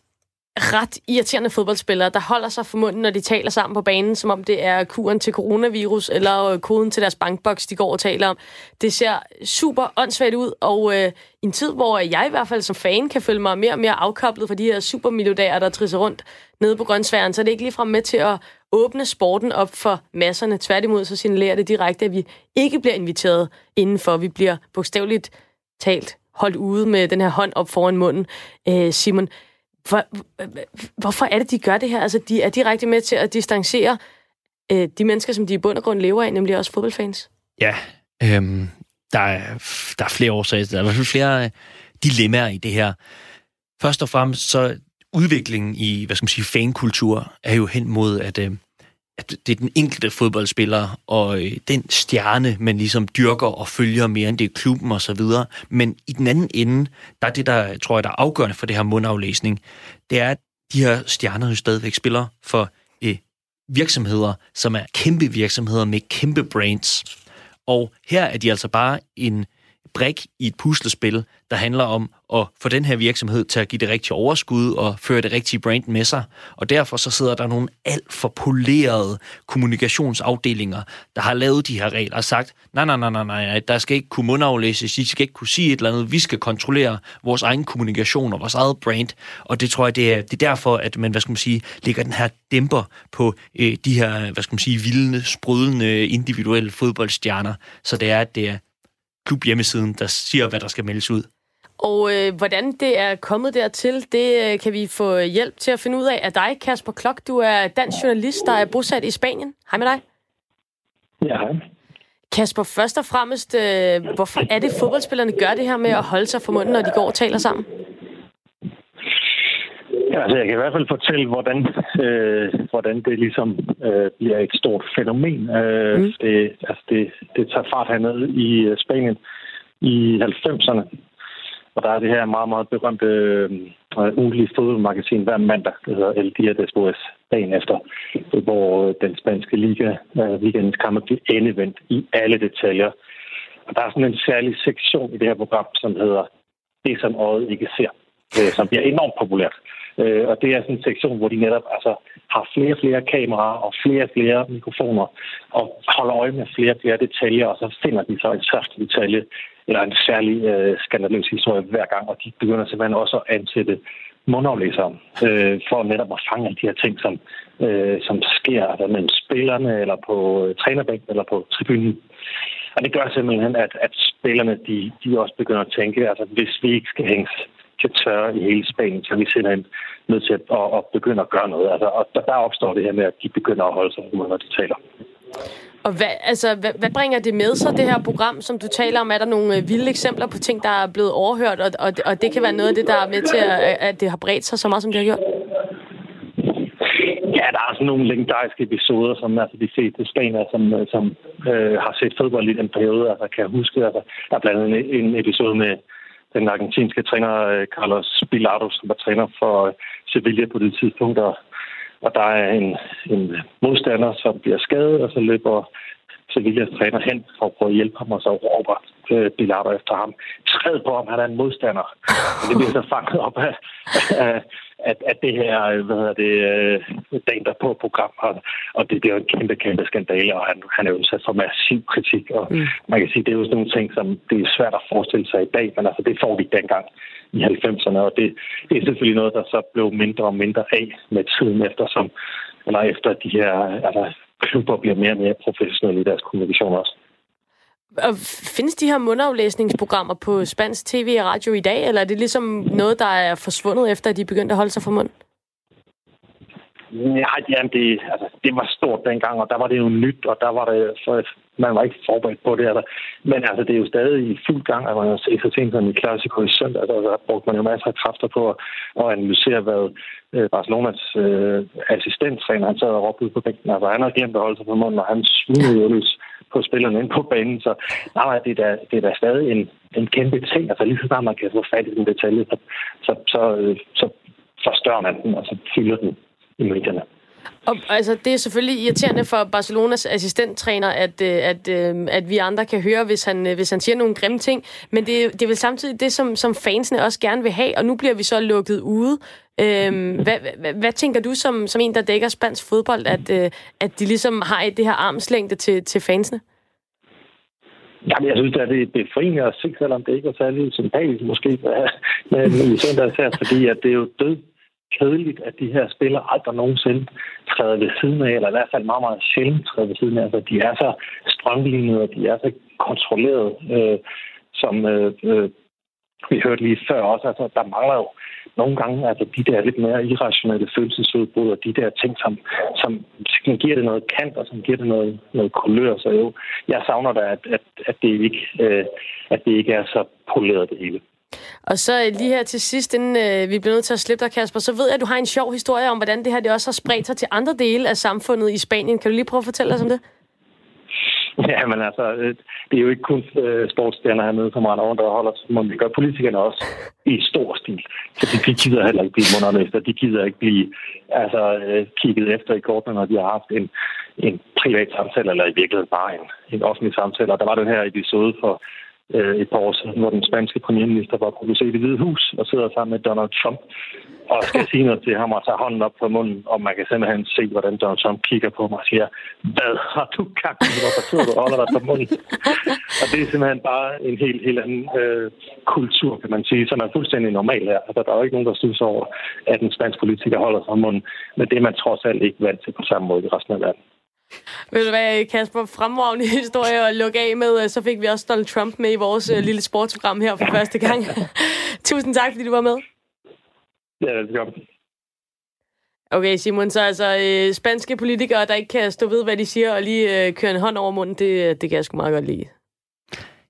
ret irriterende fodboldspillere, der holder sig for munden, når de taler sammen på banen, som om det er kuren til coronavirus, eller øh, koden til deres bankboks, de går og taler om. Det ser super åndssvagt ud, og øh, i en tid, hvor jeg i hvert fald som fan kan føle mig mere og mere afkoblet for de her supermilliardærer, der trisser rundt nede på grøntsværen, så er det ikke ligefrem med til at åbne sporten op for masserne. Tværtimod så signalerer det direkte, at vi ikke bliver inviteret indenfor. Vi bliver bogstaveligt talt holdt ude med den her hånd op foran munden. Øh, Simon, hvor, hvorfor er det, de gør det her? Altså, de er direkte med til at distancere øh, de mennesker, som de i bund og grund lever af, nemlig også fodboldfans. Ja, øhm, der, er, der er flere årsager. Der er i hvert fald flere øh, dilemmaer i det her. Først og fremmest så udviklingen i, hvad skal man sige, fankultur er jo hen mod, at, øh, at det er den enkelte fodboldspiller og øh, den stjerne, man ligesom dyrker og følger mere end det er klubben og så videre. Men i den anden ende, der er det, der tror jeg, der er afgørende for det her mundaflæsning, det er, at de her stjerner jo stadigvæk spiller for øh, virksomheder, som er kæmpe virksomheder med kæmpe brands. Og her er de altså bare en brik i et puslespil, der handler om at få den her virksomhed til at give det rigtige overskud og føre det rigtige brand med sig. Og derfor så sidder der nogle alt for polerede kommunikationsafdelinger, der har lavet de her regler og sagt, nej, nej, nej, nej, nej, der skal ikke kunne mundaflæses, I skal ikke kunne sige et eller andet, vi skal kontrollere vores egen kommunikation og vores eget brand. Og det tror jeg, det er, det er derfor, at man, hvad skal man sige, lægger den her dæmper på øh, de her, hvad skal man sige, vildende, sprødende, individuelle fodboldstjerner. Så det er, at det er klub hjemmesiden, der siger, hvad der skal meldes ud. Og øh, hvordan det er kommet dertil, det øh, kan vi få hjælp til at finde ud af af dig, Kasper Klok. Du er dansk journalist, der er bosat i Spanien. Hej med dig. Ja, hej. Kasper, først og fremmest, øh, hvorfor er det, fodboldspillerne gør det her med at holde sig for munden, når de går og taler sammen? Ja, altså, jeg kan i hvert fald fortælle, hvordan, øh, hvordan det ligesom øh, bliver et stort fænomen. Øh, mm. det, altså, det, det tager fart hernede i øh, Spanien i 90'erne. Og der er det her meget, meget berømte øh, ugenlige fodboldmagasin hver mandag, der hedder El Dia Después, dagen efter, hvor den spanske liga, øh, weekendens kampe, bliver endevendt i alle detaljer. Og der er sådan en særlig sektion i det her program, som hedder Det, som øjet ikke ser, øh, som bliver enormt populært. Øh, og det er sådan en sektion, hvor de netop altså, har flere og flere kameraer og flere og flere mikrofoner og holder øje med flere og flere detaljer, og så finder de så en særlig detalje eller en særlig øh, skandaløs historie hver gang, og de begynder simpelthen også at ansætte mundaflæsere øh, for netop at fange alle de her ting, som, øh, som sker der mellem spillerne, eller på øh, trænerbænken, eller på tribunen. Og det gør simpelthen, at, at spillerne de, de også begynder at tænke, altså hvis vi ikke skal hænges til tørre i hele Spanien, så er vi simpelthen nødt til at, at, at begynde at gøre noget. Altså, og der, der opstår det her med, at de begynder at holde sig når de taler. Og hvad, altså, hvad, hvad bringer det med sig, det her program, som du taler om? Er der nogle øh, vilde eksempler på ting, der er blevet overhørt, og, og, og det kan være noget af det, der er med til, at, at det har bredt sig så meget, som det har gjort? Ja, der er sådan nogle legendariske episoder, som altså de fleste spanier, som, øh, som øh, har set fodbold i den periode, altså kan huske. Altså, der er blandt andet en episode med den argentinske træner øh, Carlos Bilardo, som var træner for Sevilla på det tidspunkt, og og der er en, en modstander, som bliver skadet, og så løber Sevillas træner hen for at prøve at hjælpe ham, og så råber øh, Bilardo efter ham. Træd på ham, han er en modstander. Og det bliver så fanget op af, af, at, at det her, hvad hedder det, øh, dagen der på program, og, og det, det er jo en kæmpe, kæmpe skandale, og han, han er jo udsat for massiv kritik, og mm. man kan sige, det er jo sådan nogle ting, som det er svært at forestille sig i dag, men altså det får vi dengang i 90'erne, og det, det er selvfølgelig noget, der så blev mindre og mindre af med tiden efter, som, eller efter de her altså, klubber bliver mere og mere professionelle i deres kommunikation også. Og findes de her mundaflæsningsprogrammer på spansk tv og radio i dag, eller er det ligesom noget, der er forsvundet efter, at de begyndte at holde sig for mund? Nej, jamen det, altså, det var stort dengang, og der var det jo nyt, og der var det, så man var ikke forberedt på det. Altså. Men altså, det er jo stadig i fuld gang, at man har set så sent som i Classico i søndag, altså, der brugte man jo masser af kræfter på at, at analysere, hvad øh, Barcelonas øh, assistenttræner, han sad og råbte ud på bænken. Altså, han har glemt at holde sig på munden, og han smidte jo løs på spillerne ind på banen. Så nej, det er da, det er da stadig en, en kæmpe ting. Altså lige så snart man kan få fat i den detalje, så, så, så, så forstørrer man den, og så fylder den i medierne. Og, altså, det er selvfølgelig irriterende for Barcelonas assistenttræner, at, øh, at, øh, at, vi andre kan høre, hvis han, øh, hvis han siger nogle grimme ting. Men det, det er vel samtidig det, som, som fansene også gerne vil have, og nu bliver vi så lukket ude. Øhm, hvad, hvad, hvad tænker du som, som en, der dækker spansk fodbold, at, at de ligesom har det her armslængde til, til fansene? Jamen, jeg synes, at det er befriende at se, selvom det ikke er særlig sympatisk måske med i søndags her, fordi at det er jo død kedeligt, at de her spillere aldrig nogensinde træder ved siden af, eller i hvert fald meget, meget sjældent træder ved siden af. Altså, de er så strømlignede, og de er så kontrolleret, øh, som øh, øh, vi hørte lige før også. Altså, der mangler jo nogle gange altså, de der lidt mere irrationelle følelsesudbrud, og de der ting, som, som, som giver det noget kant, og som giver det noget, noget kulør. Så jo, jeg savner da, at, at, at, det ikke, øh, at det ikke er så poleret det hele. Og så øh, lige her til sidst, inden øh, vi bliver nødt til at slippe dig, Kasper, så ved jeg, at du har en sjov historie om, hvordan det her det også har spredt sig til andre dele af samfundet i Spanien. Kan du lige prøve at fortælle os om det? Ja, men altså, øh, det er jo ikke kun øh, sportsstjerner hernede, som render rundt og holder sig mund. Det gør politikerne også i stor stil. Så de, de gider heller ikke blive munderne. De gider ikke blive altså, øh, kigget efter i kortene, når de har haft en, en privat samtale, eller i virkeligheden bare en, en offentlig samtale. Og der var det her episode for øh, et par år siden, hvor den spanske premierminister var på besøg i det hvide hus og sidder sammen med Donald Trump og skal sige noget til ham og tage hånden op på munden, og man kan simpelthen se, hvordan Donald Trump kigger på mig og siger, hvad har du i, hvorfor sidder du og holder dig på munden? og det er simpelthen bare en helt, helt anden øh, kultur, kan man sige, som er fuldstændig normal her. Altså, der er jo ikke nogen, der synes over, at en spansk politiker holder sig på munden, men det er man trods alt ikke vant til på samme måde i resten af verden. Ved du hvad, Kasper? Fremragende historie at lukke af med. Så fik vi også Donald Trump med i vores uh, lille sportsprogram her for første gang. Tusind tak, fordi du var med. Ja, velkommen. Okay, Simon, så altså øh, spanske politikere, der ikke kan stå ved, hvad de siger, og lige øh, køre en hånd over munden, det, det kan jeg sgu meget godt lide.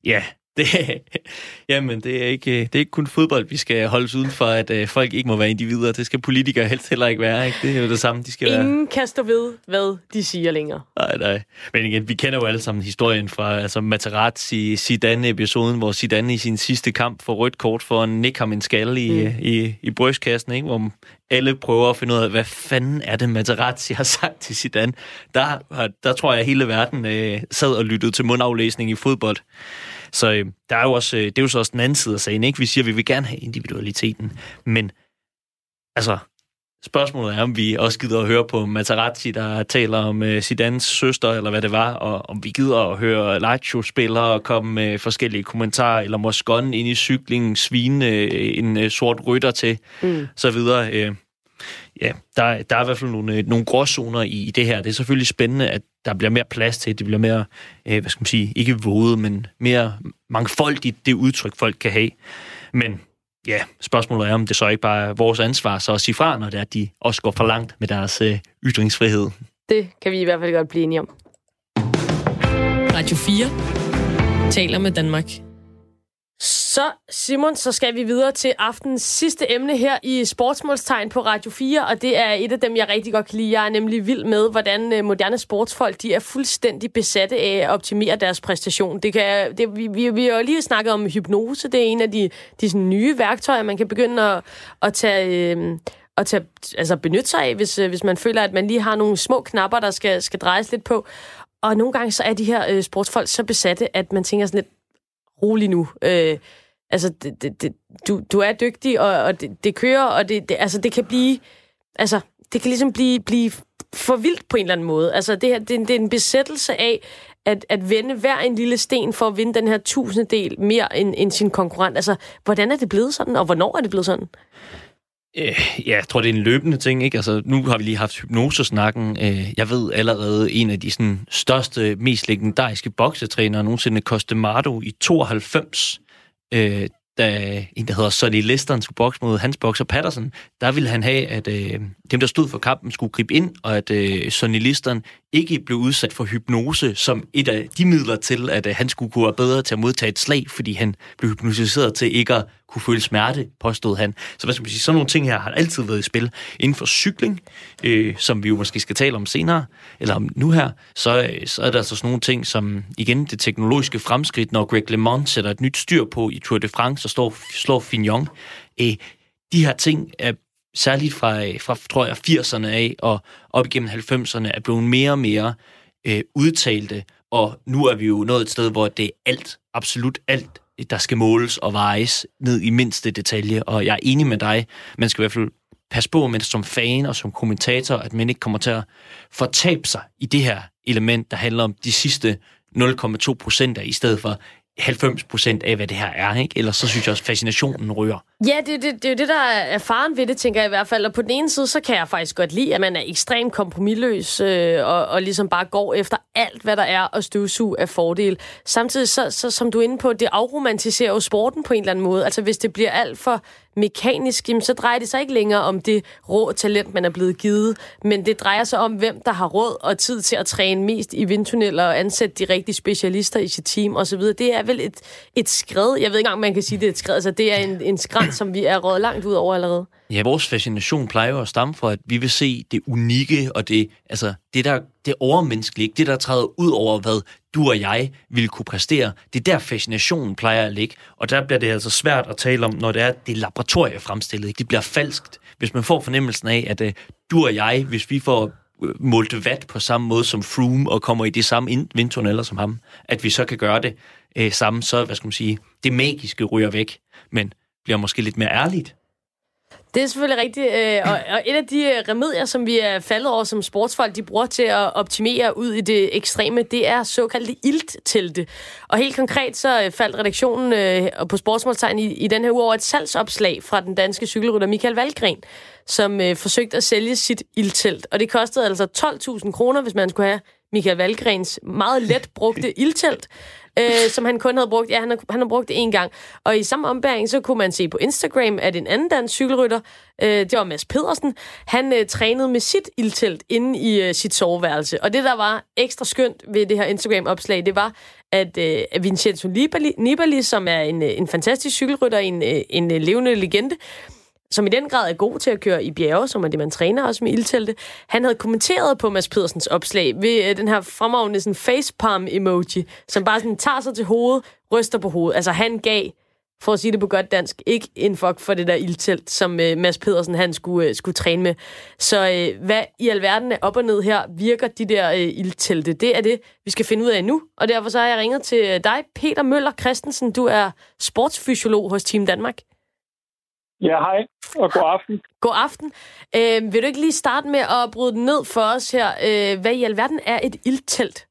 Ja, det, jamen, det er, ikke, det er ikke kun fodbold, vi skal holdes uden for, at øh, folk ikke må være individer. Det skal politikere helst heller ikke være. Ikke? Det er jo det samme, de skal Ingen være. kan stå ved, hvad de siger længere. Nej, nej. Men igen, vi kender jo alle sammen historien fra altså Materazzi, Zidane-episoden, hvor Zidane i sin sidste kamp får rødt kort for at nikke ham en skalle i, mm. i, i brystkassen, ikke? hvor alle prøver at finde ud af, hvad fanden er det, Materazzi har sagt til Zidane. Der, der tror jeg, at hele verden øh, sad og lyttede til mundaflæsning i fodbold. Så øh, der er jo også, øh, det er jo så også den anden side af sagen, ikke? Vi siger, at vi vil gerne have individualiteten, men altså, spørgsmålet er, om vi også gider at høre på Materazzi, der taler om øh, Zidanes søster, eller hvad det var, og om vi gider at høre Lazio-spillere komme med forskellige kommentarer, eller Moscon ind i cyklingen, svine øh, en øh, sort rytter til, mm. så videre. Øh, ja, der, der er i hvert fald nogle, øh, nogle gråzoner i, i det her. Det er selvfølgelig spændende, at der bliver mere plads til, det bliver mere, øh, hvad skal man sige, ikke våde, men mere mangfoldigt det udtryk, folk kan have. Men ja, spørgsmålet er, om det så ikke bare er vores ansvar så at sige fra, når det er, at de også går for langt med deres øh, ytringsfrihed. Det kan vi i hvert fald godt blive enige om. Radio 4 taler med Danmark. Så, Simon, så skal vi videre til aftens sidste emne her i Sportsmålstegn på Radio 4, og det er et af dem, jeg rigtig godt kan lide. Jeg er nemlig vild med, hvordan øh, moderne sportsfolk de er fuldstændig besatte af at optimere deres præstation. Det kan, det, vi, vi, vi har jo lige snakket om hypnose. Det er en af de, de sådan nye værktøjer, man kan begynde at, at tage... Øh, at tage, altså benytte sig af, hvis, øh, hvis man føler, at man lige har nogle små knapper, der skal, skal drejes lidt på. Og nogle gange så er de her øh, sportsfolk så besatte, at man tænker sådan lidt, rolig nu. Øh, altså, det, det, det, du, du er dygtig, og, og det, det kører, og det, det, altså, det kan blive... Altså, det kan ligesom blive, blive for vildt på en eller anden måde. Altså, det, her, det, det er en besættelse af, at, at vende hver en lille sten for at vinde den her tusindedel mere end, end sin konkurrent. Altså, hvordan er det blevet sådan, og hvornår er det blevet sådan? Øh, ja, jeg tror, det er en løbende ting. Ikke? Altså, nu har vi lige haft hypnosesnakken. Øh, jeg ved allerede, en af de sådan, største, mest legendariske boksetrænere nogensinde, Costemado i 92, øh, da en, der hedder Sonny Liston, skulle bokse mod hans bokser Patterson, der ville han have, at øh, dem, der stod for kampen, skulle gribe ind, og at øh, Sonny Liston ikke blev udsat for hypnose som et af de midler til, at øh, han skulle kunne være bedre til at modtage et slag, fordi han blev hypnotiseret til ikke at kunne føle smerte, påstod han. Så hvad skal man sige, sådan nogle ting her har altid været i spil. Inden for cykling, øh, som vi jo måske skal tale om senere, eller om nu her, så, øh, så er der altså sådan nogle ting som, igen, det teknologiske fremskridt, når Greg LeMond sætter et nyt styr på i Tour de France, og står, slår Fignon. Øh, de her ting er særligt fra, øh, fra tror jeg, 80'erne af og op igennem 90'erne er blevet mere og mere øh, udtalte, og nu er vi jo nået et sted, hvor det er alt, absolut alt, der skal måles og vejes ned i mindste detalje, og jeg er enig med dig. Man skal i hvert fald passe på, men som fan og som kommentator, at man ikke kommer til at fortabe sig i det her element, der handler om de sidste 0,2 procent i stedet for 90 procent af, hvad det her er, ikke? Eller så synes jeg også, fascinationen rører. Ja, det, det, det er jo det, der er faren ved det, tænker jeg i hvert fald. Og på den ene side, så kan jeg faktisk godt lide, at man er ekstremt kompromilløs øh, og, og ligesom bare går efter alt, hvad der er og støvsuge af fordel. Samtidig, så, så, som du er inde på, det afromantiserer jo sporten på en eller anden måde. Altså hvis det bliver alt for mekanisk, jamen, så drejer det sig ikke længere om det rå talent, man er blevet givet, men det drejer sig om, hvem der har råd og tid til at træne mest i vindtunneller og ansætte de rigtige specialister i sit team osv. Det er vel et, et skred. Jeg ved ikke engang, man kan sige, det er et skred. Altså, det er en, en skræn, som vi er råd langt ud over allerede. Ja, vores fascination plejer jo at stamme fra, at vi vil se det unikke og det, altså, det der det overmenneskelige, det der træder ud over, hvad du og jeg ville kunne præstere. Det er der fascinationen plejer at ligge. Og der bliver det altså svært at tale om, når det er det laboratoriefremstillet. Ikke? Det bliver falskt, hvis man får fornemmelsen af, at uh, du og jeg, hvis vi får øh, målt vat på samme måde som Froome og kommer i de samme vindtunneller som ham, at vi så kan gøre det øh, uh, samme, så hvad skal man sige, det magiske ryger væk, men bliver måske lidt mere ærligt. Det er selvfølgelig rigtigt, øh, og, og et af de øh, remedier, som vi er faldet over som sportsfolk, de bruger til at optimere ud i det ekstreme, det er såkaldte ilttelte. Og helt konkret så øh, faldt redaktionen på Sportsmålstegn i, i den her uge over et salgsopslag fra den danske cykelrytter Michael Valgren, som øh, forsøgte at sælge sit ildtelt. Og det kostede altså 12.000 kroner, hvis man skulle have Michael Valgrens meget let brugte ildtelt øh, som han kun havde brugt. Ja, han har, han har brugt det en gang. Og i samme ombæring, så kunne man se på Instagram, at en anden dansk cykelrytter, øh, det var Mads Pedersen, han øh, trænede med sit ildtelt inde i øh, sit soveværelse. Og det, der var ekstra skønt ved det her Instagram-opslag, det var, at øh, Vincenzo Nibali, Nibali, som er en, øh, en fantastisk cykelrytter, en, øh, en øh, levende legende, som i den grad er god til at køre i bjerge, som er det, man træner også med ildtelte, han havde kommenteret på Mads Pedersens opslag ved øh, den her fremragende sådan facepalm-emoji, som bare sådan tager sig til hovedet, ryster på hovedet. Altså han gav, for at sige det på godt dansk, ikke en fuck for det der ildtelt, som øh, Mads Pedersen han skulle, øh, skulle træne med. Så øh, hvad i alverden er op og ned her, virker de der øh, ildtelte? Det er det, vi skal finde ud af nu. Og derfor så har jeg ringet til øh, dig, Peter Møller Christensen. Du er sportsfysiolog hos Team Danmark. Ja, hej, og god aften. God aften. Øh, vil du ikke lige starte med at bryde den ned for os her? Øh, hvad i alverden er et ildtelt?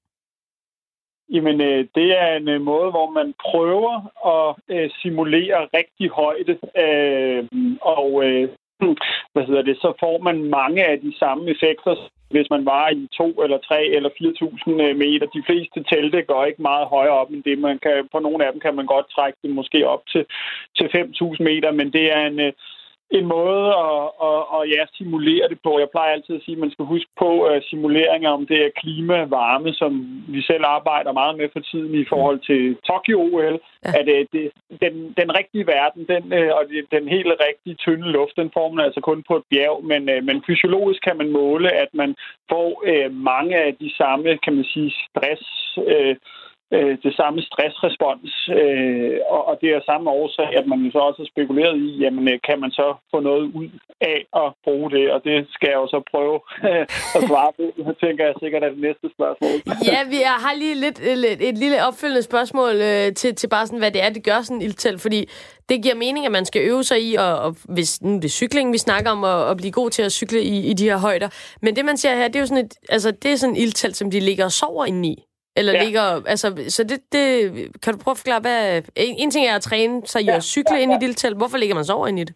Jamen, øh, det er en øh, måde, hvor man prøver at øh, simulere rigtig højde. Øh, og øh, hvad hedder det, så får man mange af de samme effekter, hvis man var i 2 eller 3 eller 4.000 øh, meter. De fleste telte går ikke meget højere op end det. Man kan, på nogle af dem kan man godt trække det måske op til, til 5.000 meter, men det er en, øh, en måde at, at, at ja, simulere det på. Jeg plejer altid at sige, at man skal huske på uh, simuleringer om det er klima, varme, som vi selv arbejder meget med for tiden i forhold til Tokyo OL. Ja. At uh, det, den, den rigtige verden den, uh, og den helt rigtige tynde luft, den får man altså kun på et bjerg. Men, uh, men fysiologisk kan man måle, at man får uh, mange af de samme, kan man sige, stress... Uh, øh, det samme stressrespons, øh, og, og det er samme årsag, at man jo så også har spekuleret i, jamen øh, kan man så få noget ud af at bruge det, og det skal jeg jo så prøve at svare på. Jeg tænker jeg sikkert er det næste spørgsmål. ja, vi har lige lidt, lidt et lille opfølgende spørgsmål øh, til, til bare sådan, hvad det er, det gør sådan ildtelt, fordi det giver mening, at man skal øve sig i, og, og hvis nu det er cykling, vi snakker om, at, at blive god til at cykle i, i de her højder. Men det, man ser her, det er jo sådan et, altså, det er sådan et ildtelt, som de ligger og sover inde i. Eller ja. ligger... Altså, så det, det... Kan du prøve at forklare, hvad... En, en ting er at træne sig i ja, at cykle ja, ja. ind i det telt. Hvorfor ligger man så over ind i det?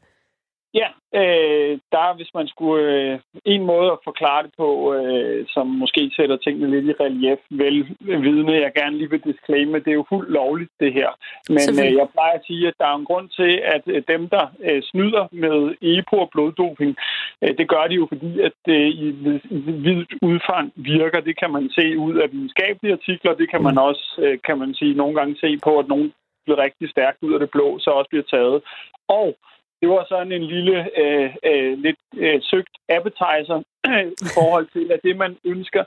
Øh, der hvis man skulle... Øh, en måde at forklare det på, øh, som måske sætter tingene lidt i relief, vel vidne, jeg gerne lige vil disclaimer, det er jo fuldt lovligt, det her. Men øh, jeg plejer at sige, at der er en grund til, at øh, dem, der øh, snyder med EPO og bloddoping, øh, det gør de jo, fordi at det øh, i, i vid udfang virker. Det kan man se ud af videnskabelige artikler. Det kan man mm. også, øh, kan man sige, nogle gange se på, at nogen bliver rigtig stærkt ud af det blå, så også bliver taget. Og det var sådan en lille, øh, øh, lidt øh, søgt appetizer i forhold til, at det, man ønsker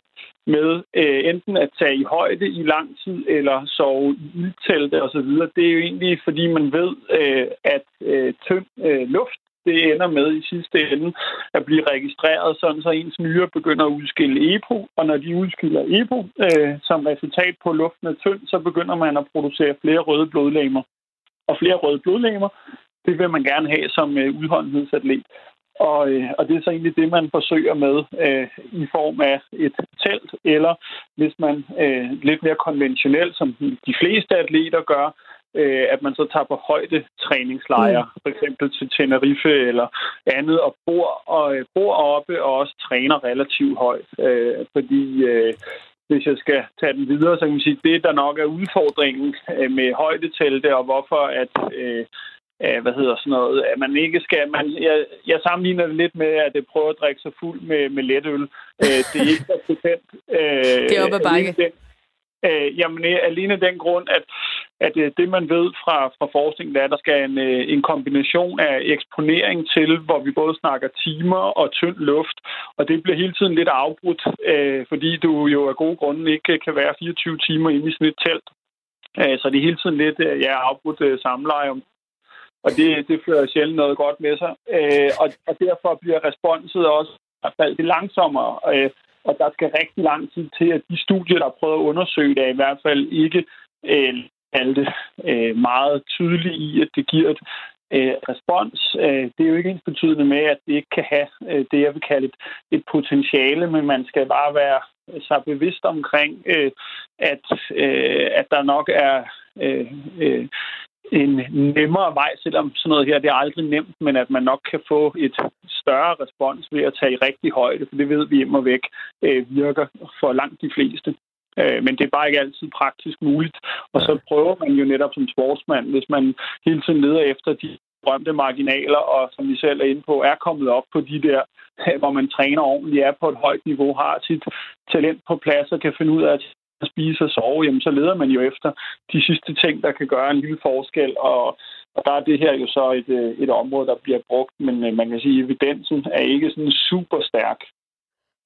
med øh, enten at tage i højde i lang tid eller sove i ildtelte osv., det er jo egentlig, fordi man ved, øh, at øh, tynd øh, luft det ender med i sidste ende at blive registreret, sådan så ens nyre begynder at udskille EPO, og når de udskiller EPO øh, som resultat på luften er tynd, så begynder man at producere flere røde blodlegemer. Og flere røde blodlegemer, det vil man gerne have som øh, udholdenhedsatlet. Og, øh, og det er så egentlig det, man forsøger med øh, i form af et telt, eller hvis man øh, lidt mere konventionelt, som de fleste atleter gør, øh, at man så tager på højde træningslejre, mm. for eksempel til Tenerife eller andet, og bor, og, øh, bor oppe og også træner relativt højt. Øh, fordi øh, hvis jeg skal tage den videre, så kan man sige, det, der nok er udfordringen øh, med højdetelte, og hvorfor at øh, øh, hvad hedder sådan noget, at man ikke skal, man, jeg, jeg sammenligner det lidt med, at det prøver at drikke sig fuld med, med letøl. Øh, det er ikke procent. Øh, Det er op ad bakke. den- Øh, jamen, øh, alene den grund, at, at øh, det, man ved fra, fra forskningen, er, at der skal en, øh, en kombination af eksponering til, hvor vi både snakker timer og tynd luft, og det bliver hele tiden lidt afbrudt, øh, fordi du jo af gode grunde ikke kan være 24 timer inde i sådan et telt. Så det er hele tiden lidt ja, afbrudt samleje om og det, det fører sjældent noget godt med sig. Øh, og, og derfor bliver responset også i hvert fald lidt langsommere. Øh, og der skal rigtig lang tid til, at de studier, der prøver at undersøge det, er i hvert fald ikke øh, kalde det øh, meget tydeligt i, at det giver et øh, respons. Øh, det er jo ikke ens betydende med, at det ikke kan have øh, det, jeg vil kalde et, et potentiale, men man skal bare være sig bevidst omkring, øh, at, øh, at der nok er øh, øh, en nemmere vej, selvom sådan noget her det er aldrig nemt, men at man nok kan få et større respons ved at tage i rigtig højde, for det ved vi immer væk øh, virker for langt de fleste. Øh, men det er bare ikke altid praktisk muligt. Og så prøver man jo netop som sportsmand, hvis man hele tiden leder efter de berømte marginaler, og som vi selv er inde på, er kommet op på de der, hvor man træner ordentligt, er på et højt niveau, har sit talent på plads og kan finde ud af at spise og sove, jamen så leder man jo efter de sidste ting, der kan gøre en lille forskel, og, og der er det her jo så et, øh, et område, der bliver brugt, men øh, man kan sige, at evidensen er ikke sådan super stærk.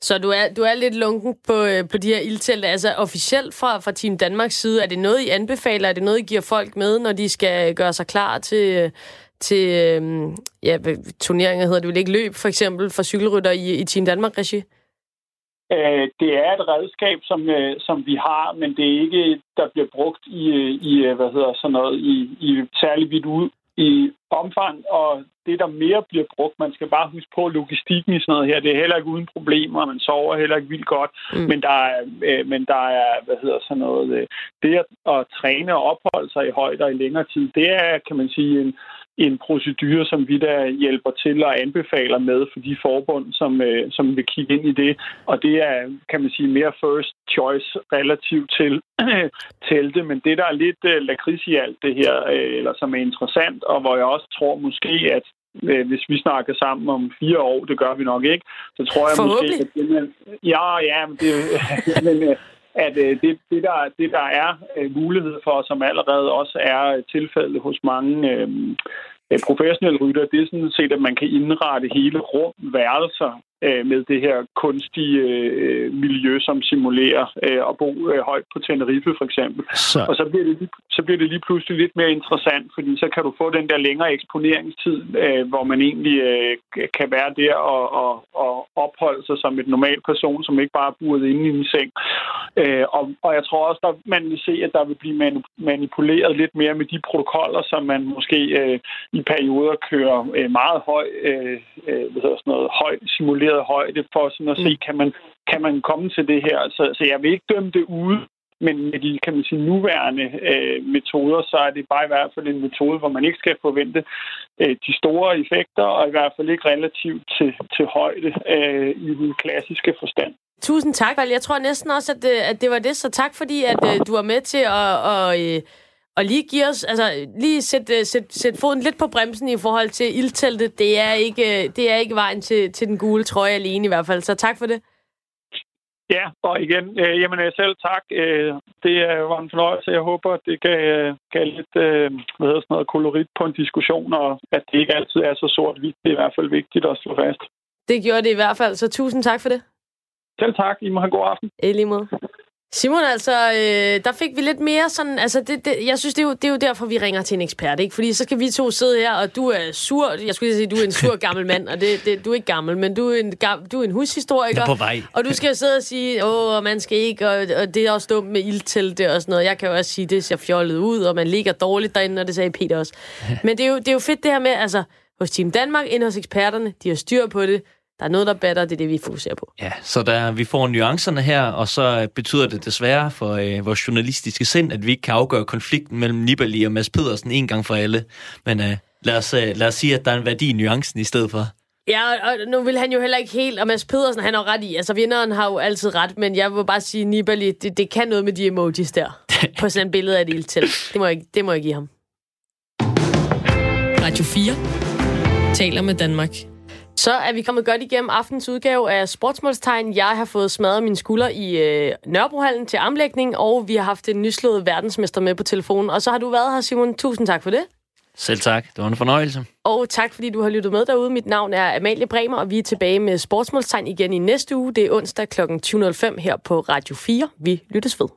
Så du er, du er lidt lunken på, øh, på de her ildtelte. Altså officielt fra, fra Team Danmarks side, er det noget, I anbefaler? Er det noget, I giver folk med, når de skal gøre sig klar til, til øhm, ja, turneringer, hedder det vel ikke løb, for eksempel, for cykelrytter i, i Team Danmark-regi? Øh, det er et redskab, som, øh, som vi har, men det er ikke der bliver brugt i, øh, i øh, hvad hedder sådan noget, i, i særlig vidt ud i omfang, og det, der mere bliver brugt, man skal bare huske på logistikken i sådan noget her, det er heller ikke uden problemer, man sover heller ikke vildt godt, mm. men, der er, øh, men der er, hvad hedder sådan noget, øh, det at, at træne og opholde sig i højder i længere tid, det er, kan man sige, en, en procedure, som vi der hjælper til og anbefaler med for de forbund, som, øh, som vil kigge ind i det. Og det er, kan man sige, mere first choice relativt til telte. Men det, der er lidt øh, lakrids i alt det her, øh, eller som er interessant, og hvor jeg også tror måske, at øh, hvis vi snakker sammen om fire år, det gør vi nok ikke, så tror jeg måske, at det, man, ja, ja, men det, men, øh, at øh, det, det, der, det, der er øh, mulighed for, som allerede også er tilfældet hos mange øh, øh professionelle rytter, det er sådan set, at man kan indrette hele rum, værelser øh, med det her kunstige øh, miljø, som simulerer øh, at bo øh, højt på Tenerife for eksempel. Så, Og så bliver, det lige, så bliver det lige pludselig lidt mere interessant, fordi så kan du få den der længere eksponeringstid, øh, hvor man egentlig øh, kan være der og, og, og opholde sig som et normal person, som ikke bare er buret inde i en seng. Øh, og, og jeg tror også, at man vil se, at der vil blive manipuleret lidt mere med de protokoller, som man måske øh, i perioder kører øh, meget høj, øh, øh, hvad hedder sådan noget, højt simuleret højde for sådan at se, kan man, kan man komme til det her. Så, så jeg vil ikke dømme det ude, men med de kan man sige, nuværende øh, metoder, så er det bare i hvert fald en metode, hvor man ikke skal forvente øh, de store effekter, og i hvert fald ikke relativt til, til højde øh, i den klassiske forstand. Tusind tak. Jeg tror næsten også, at, øh, at det var det. Så tak, fordi at, øh, du var med til at, og, øh, og lige give os, altså lige sætte, øh, sætte, sætte foden lidt på bremsen i forhold til ildteltet. Det er ikke, øh, det er ikke vejen til, til den gule trøje alene i hvert fald. Så tak for det. Ja, og igen, øh, jamen øh, selv tak. Øh, det var en fornøjelse. Jeg håber, at det gav, øh, lidt øh, hvad hedder sådan noget, kolorit på en diskussion, og at det ikke altid er så sort-hvidt. Det er i hvert fald vigtigt at slå fast. Det gjorde det i hvert fald, så tusind tak for det. Selv tak. I må have en god aften. I lige måde. Simon, altså, øh, der fik vi lidt mere sådan, altså, det, det, jeg synes, det er, jo, det er jo derfor, vi ringer til en ekspert, ikke? Fordi så skal vi to sidde her, og du er sur, jeg skulle lige sige, du er en sur gammel mand, og det, det, du er ikke gammel, men du er en, du er en hushistoriker. Jeg er på vej. Og du skal sidde og sige, åh, man skal ikke, og, og det er også dumt med ildtelte og sådan noget. Jeg kan jo også sige, det ser fjollet ud, og man ligger dårligt derinde, og det sagde Peter også. Men det er, jo, det er jo fedt det her med, altså, hos Team Danmark, ind hos eksperterne, de har styr på det. Der er noget, der batter, det er det, vi fokuserer på. Ja, så der, vi får nuancerne her, og så betyder det desværre for øh, vores journalistiske sind, at vi ikke kan afgøre konflikten mellem Nibali og Mads Pedersen en gang for alle. Men øh, lad, os, øh, lad os sige, at der er en værdi i nuancen i stedet for. Ja, og nu vil han jo heller ikke helt, og Mads Pedersen, han har ret i, altså vinderen har jo altid ret, men jeg vil bare sige, Nibali, det, det kan noget med de emojis der, på sådan et billede af et ildtelt. Det må jeg, det må jeg give ham. 4 taler med Danmark. Så er vi kommet godt igennem aftens udgave af Sportsmålstegn. Jeg har fået smadret mine skulder i øh, Nørrebrohallen til armlægning, og vi har haft en nyslået verdensmester med på telefonen. Og så har du været her, Simon. Tusind tak for det. Selv tak. Det var en fornøjelse. Og tak, fordi du har lyttet med derude. Mit navn er Amalie Bremer, og vi er tilbage med Sportsmålstegn igen i næste uge. Det er onsdag kl. 20.05 her på Radio 4. Vi lyttes ved.